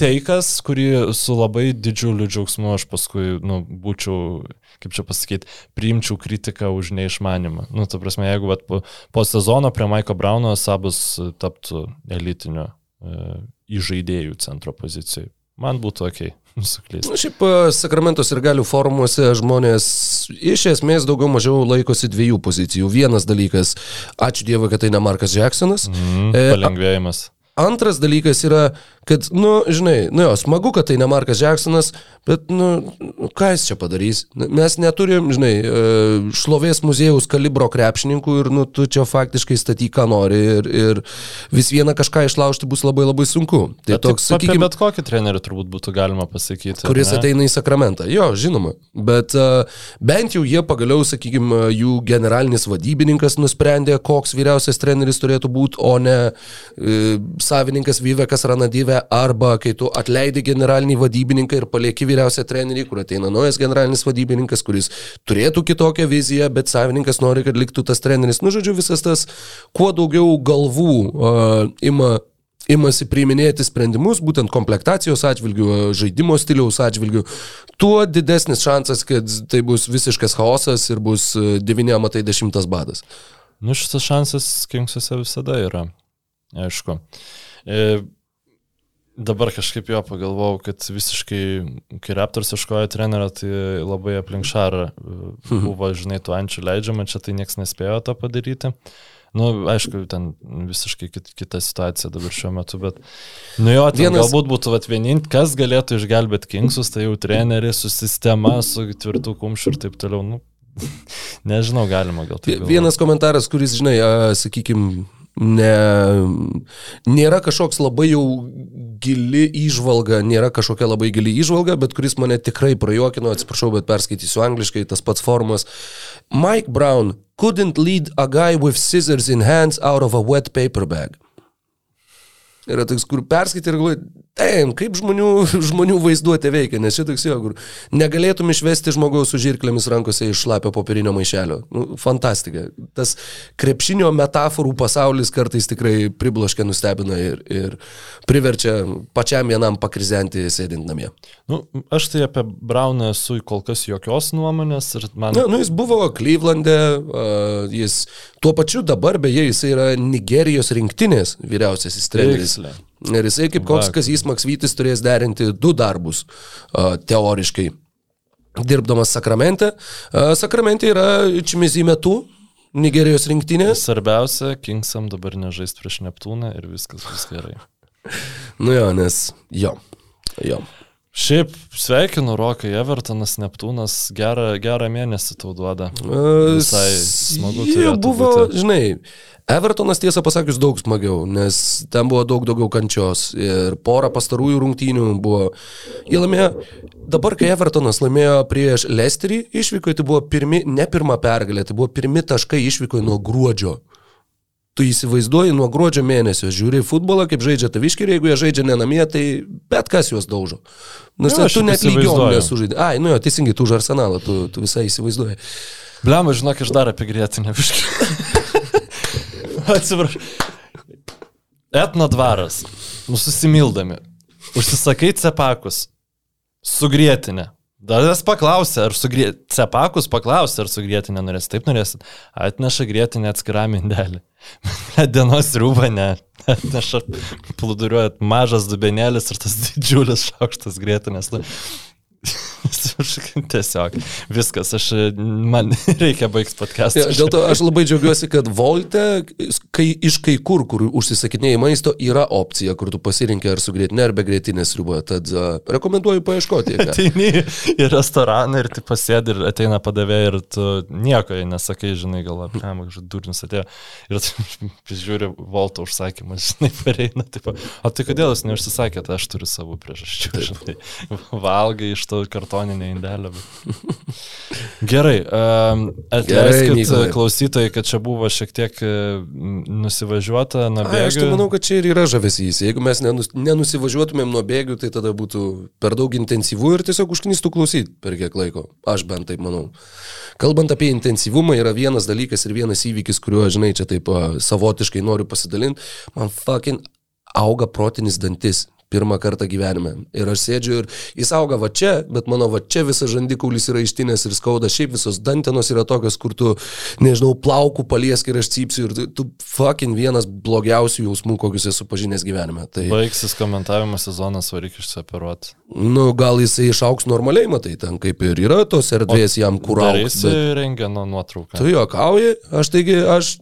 teikas, kurį su labai didžiuliu džiaugsmu aš paskui, nu, būčiau, kaip čia pasakyti, priimčiau kritiką už neišmanimą. Nu, ta prasme, jeigu vat, po, po sezono prie Maiko Brauno Sabas taptų elitinio e, įžaidėjų centro pozicijai, man būtų ok. Suklysti. Na, šiaip e, Sakramentos ir galių forumuose žmonės iš esmės daugiau mažiau laikosi dviejų pozicijų. Vienas dalykas, ačiū Dievui, kad tai ne Markas Jacksonas. Mm, palengvėjimas. Antras dalykas yra, kad, nu, žinai, nu jo, smagu, kad tai ne Markas Jacksonas, bet, nu, ką jis čia padarys? Mes neturim, žinai, e, šlovės muziejaus kalibro krepšininkų ir, nu, tu čia faktiškai statyk, ką nori ir, ir vis vieną kažką išlaužti bus labai labai sunku. Tai bet toks, sakykime, bet kokį trenerių turbūt būtų galima pasakyti. Kuris ne? ateina į sakramentą. Jo, žinoma. Bet uh, bent jau jie pagaliau, sakykime, jų generalinis vadybininkas nusprendė, koks vyriausias treneris turėtų būti, o ne uh, savininkas Vyvekas Ranadį tave, arba kai tu atleidi generalinį vadybininką ir palieki vyriausią trenerį, kur ateina naujas generalinis vadybininkas, kuris turėtų kitokią viziją, bet savininkas nori, kad liktų tas treneris. Nu, žodžiu, visas tas, kuo daugiau galvų uh, ima imasi priiminėti sprendimus, būtent komplektacijos atžvilgių, žaidimo stiliaus atžvilgių, tuo didesnis šansas, kad tai bus visiškas chaosas ir bus 9 matai 10 badas. Nu, šitas šansas Kingsuose visada yra, aišku. E, dabar kažkaip jo pagalvojau, kad visiškai, kai Raptors ieškojo trenerio, tai labai aplink šarą e, buvo, žinai, tų ančių leidžiama, čia tai niekas nespėjo to padaryti. Nu, aišku, ten visiškai kit, kita situacija dabar šiuo metu, bet, nu jo, Vienas... galbūt būtų vienint, kas galėtų išgelbėti Kingsus, tai jau treneris su sistema, su tvirtų kumščiu ir taip toliau. Nu, nežinau, galima gal tai. Vienas komentaras, kuris, žinai, sakykime, ne, nėra kažkoks labai jau gili įžvalga, nėra kažkokia labai gili įžvalga, bet kuris mane tikrai prajuokino, atsiprašau, bet perskaitysiu angliškai, tas pats formas. Mike Brown couldn't lead a guy with scissors in hands out of a wet paper bag. Yra toks, kur perskaitai ir galvoji, Taip, kaip žmonių, žmonių vaizduotė veikia, nes šitoks jo, kur negalėtum išvesti žmogaus su žirklėmis rankose iš šlapio popierinio maišelio. Nu, fantastika. Tas krepšinio metaforų pasaulis kartais tikrai pribloškia, nustebina ir, ir priverčia pačiam vienam pakrizenti sėdint namie. Nu, aš tai apie Brauną esu kol kas jokios nuomonės ir man... Na, nu, jis buvo Klyvlande, uh, jis tuo pačiu dabar, beje, jis yra Nigerijos rinktinės vyriausiasis treneris. Tiksliai. Ir jisai kaip koks Kazys Maksvytis turės derinti du darbus teoriškai. Dirbdamas Sakramente. Sakramente yra Čimizį metu, Nigerijos rinktinė. Svarbiausia, Kingsam dabar nežais prieš Neptūną ir viskas bus gerai. nu jo, nes jo. Jo. Šiaip sveikinu Rokai, Evertonas, Neptūnas, gerą, gerą mėnesį tau duoda. Visai smagu. Jie buvo, būti. žinai, Evertonas tiesą pasakius daug smagiau, nes ten buvo daug daugiau kančios ir pora pastarųjų rungtynių buvo. Jie laimėjo, dabar kai Evertonas laimėjo prieš Lesterį išvykoje, tai buvo pirmi, ne pirma pergalė, tai buvo pirmi taškai išvykoje nuo gruodžio. Tu įsivaizduoji nuo gruodžio mėnesio, žiūri futbolą, kaip žaidžia taviškį ir jeigu jie žaidžia nenamie, tai bet kas juos daužo. Nors nu, tu net lygiom nesužaidai. Ai, nu jo, teisingai, tu už arsenalą, tu, tu visai įsivaizduoji. Blema, žinok, aš dar apie grėtinę višką. Atsiprašau. Etno dvaras. Nususimildami. Užsisakai cepakus. Sugrėtinę. Dadas paklausė, ar sugrė... cepakus paklausė, ar sugrėtinę norės. Taip norėsit. Atneša grėtinę atskirą mindelį. Dienos rūbą ne. Atneša pluduriuojat mažas dubenėlis ir tas didžiulis šaukštas grėtinės. Tiesiog viskas, aš, man reikia baigti podcastą. Ja, dėl to aš labai džiaugiuosi, kad Volte, kai iš kai kur, kur užsisakinėjai maisto, yra opcija, kur tu pasirinkai ar su grėtinė, ar be grėtinės riboje. Tad uh, rekomenduoju paieškoti. Ateini į restoraną ir tu pasėdi ir ateina padavė ir tu nieko nesakai, žinai, gal apėmė, kažkoks durnis atėjo ir tu žiūri Volto užsakymą, žinai, pareina, taip, o tai kodėl jūs neužsisakėte, aš turiu savo priežasčių, valgai iš to kartoninio indelio. Bet... Gerai, um, atleiskit klausytojai, kad čia buvo šiek tiek nusivažiuota nuo bėgių. A, aš tai manau, kad čia ir yra žavesys. Jeigu mes nenus, nenusivažiuotumėm nuo bėgių, tai tada būtų per daug intensyvu ir tiesiog užknistų klausyti per kiek laiko. Aš bent taip manau. Kalbant apie intensyvumą, yra vienas dalykas ir vienas įvykis, kuriuo, žinai, čia taip savotiškai noriu pasidalinti. Man fucking auga protinis dantis pirmą kartą gyvenime. Ir aš sėdžiu ir jis auga va čia, bet mano va čia visas žandikaulis yra ištinės ir skauda. Šiaip visos dantenos yra tokios, kur tu, nežinau, plaukų paliesk ir aš cypsiu ir tu, tu fucking vienas blogiausių jausmų, kokius esu pažinęs gyvenime. Tai... Baigsis komentavimo sezonas, varyk išsioperuoti. Nu, gal jisai išauks normaliai, matai, ten kaip ir yra tos erdvės o jam kur auks. Bet... rengia nuo nuotrauką. Tu juokauji, aš taigi, aš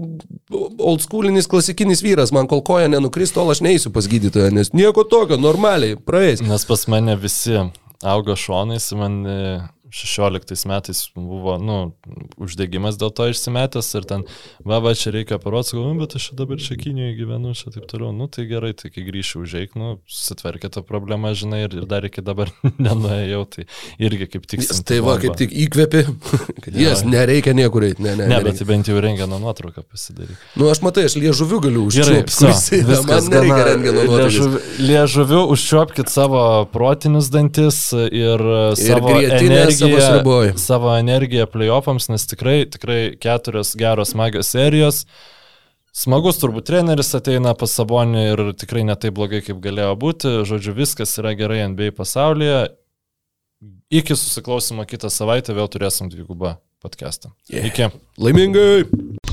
old schoolinis klasikinis vyras, man kol koja nenukris, tol aš neįsiu pas gydytoją, nes nieko tokio, normaliai, praeis. Nes pas mane visi auga šonais, man 16 metais buvo, nu, uždegimas dėl to išsimetęs ir ten, va, va, čia reikia parodyti, nu, bet aš dabar čia Kinijoje gyvenu, čia taip toliau, nu, tai gerai, tai kai grįšiu užeik, nu, sutverkė tą problemą, žinai, ir, ir dar iki dabar nenuėjau, tai irgi kaip tik... Tai va, kaip tik įkvėpi, kad jas nereikia niekur eiti, ne, ne. Ne, bet tai bent jau rengeno nuotrauką pasidaryti. Nu, aš matai, aš liežuviu galiu užčiuopti. Viskas, man nereikia rengeno nuotraukos. Liežuviu užčiuopkite savo protinius dantis ir, ir savo energiją, savo, savo energiją playoffams, nes tikrai, tikrai keturios geros magijos serijos. Smagus turbūt treneris ateina pas Sabonį ir tikrai netai blogai, kaip galėjo būti. Žodžiu, viskas yra gerai NBA pasaulyje. Iki susiklausimo kitą savaitę vėl turėsim dvigubą podcastą. Yeah. Iki. Laimingai.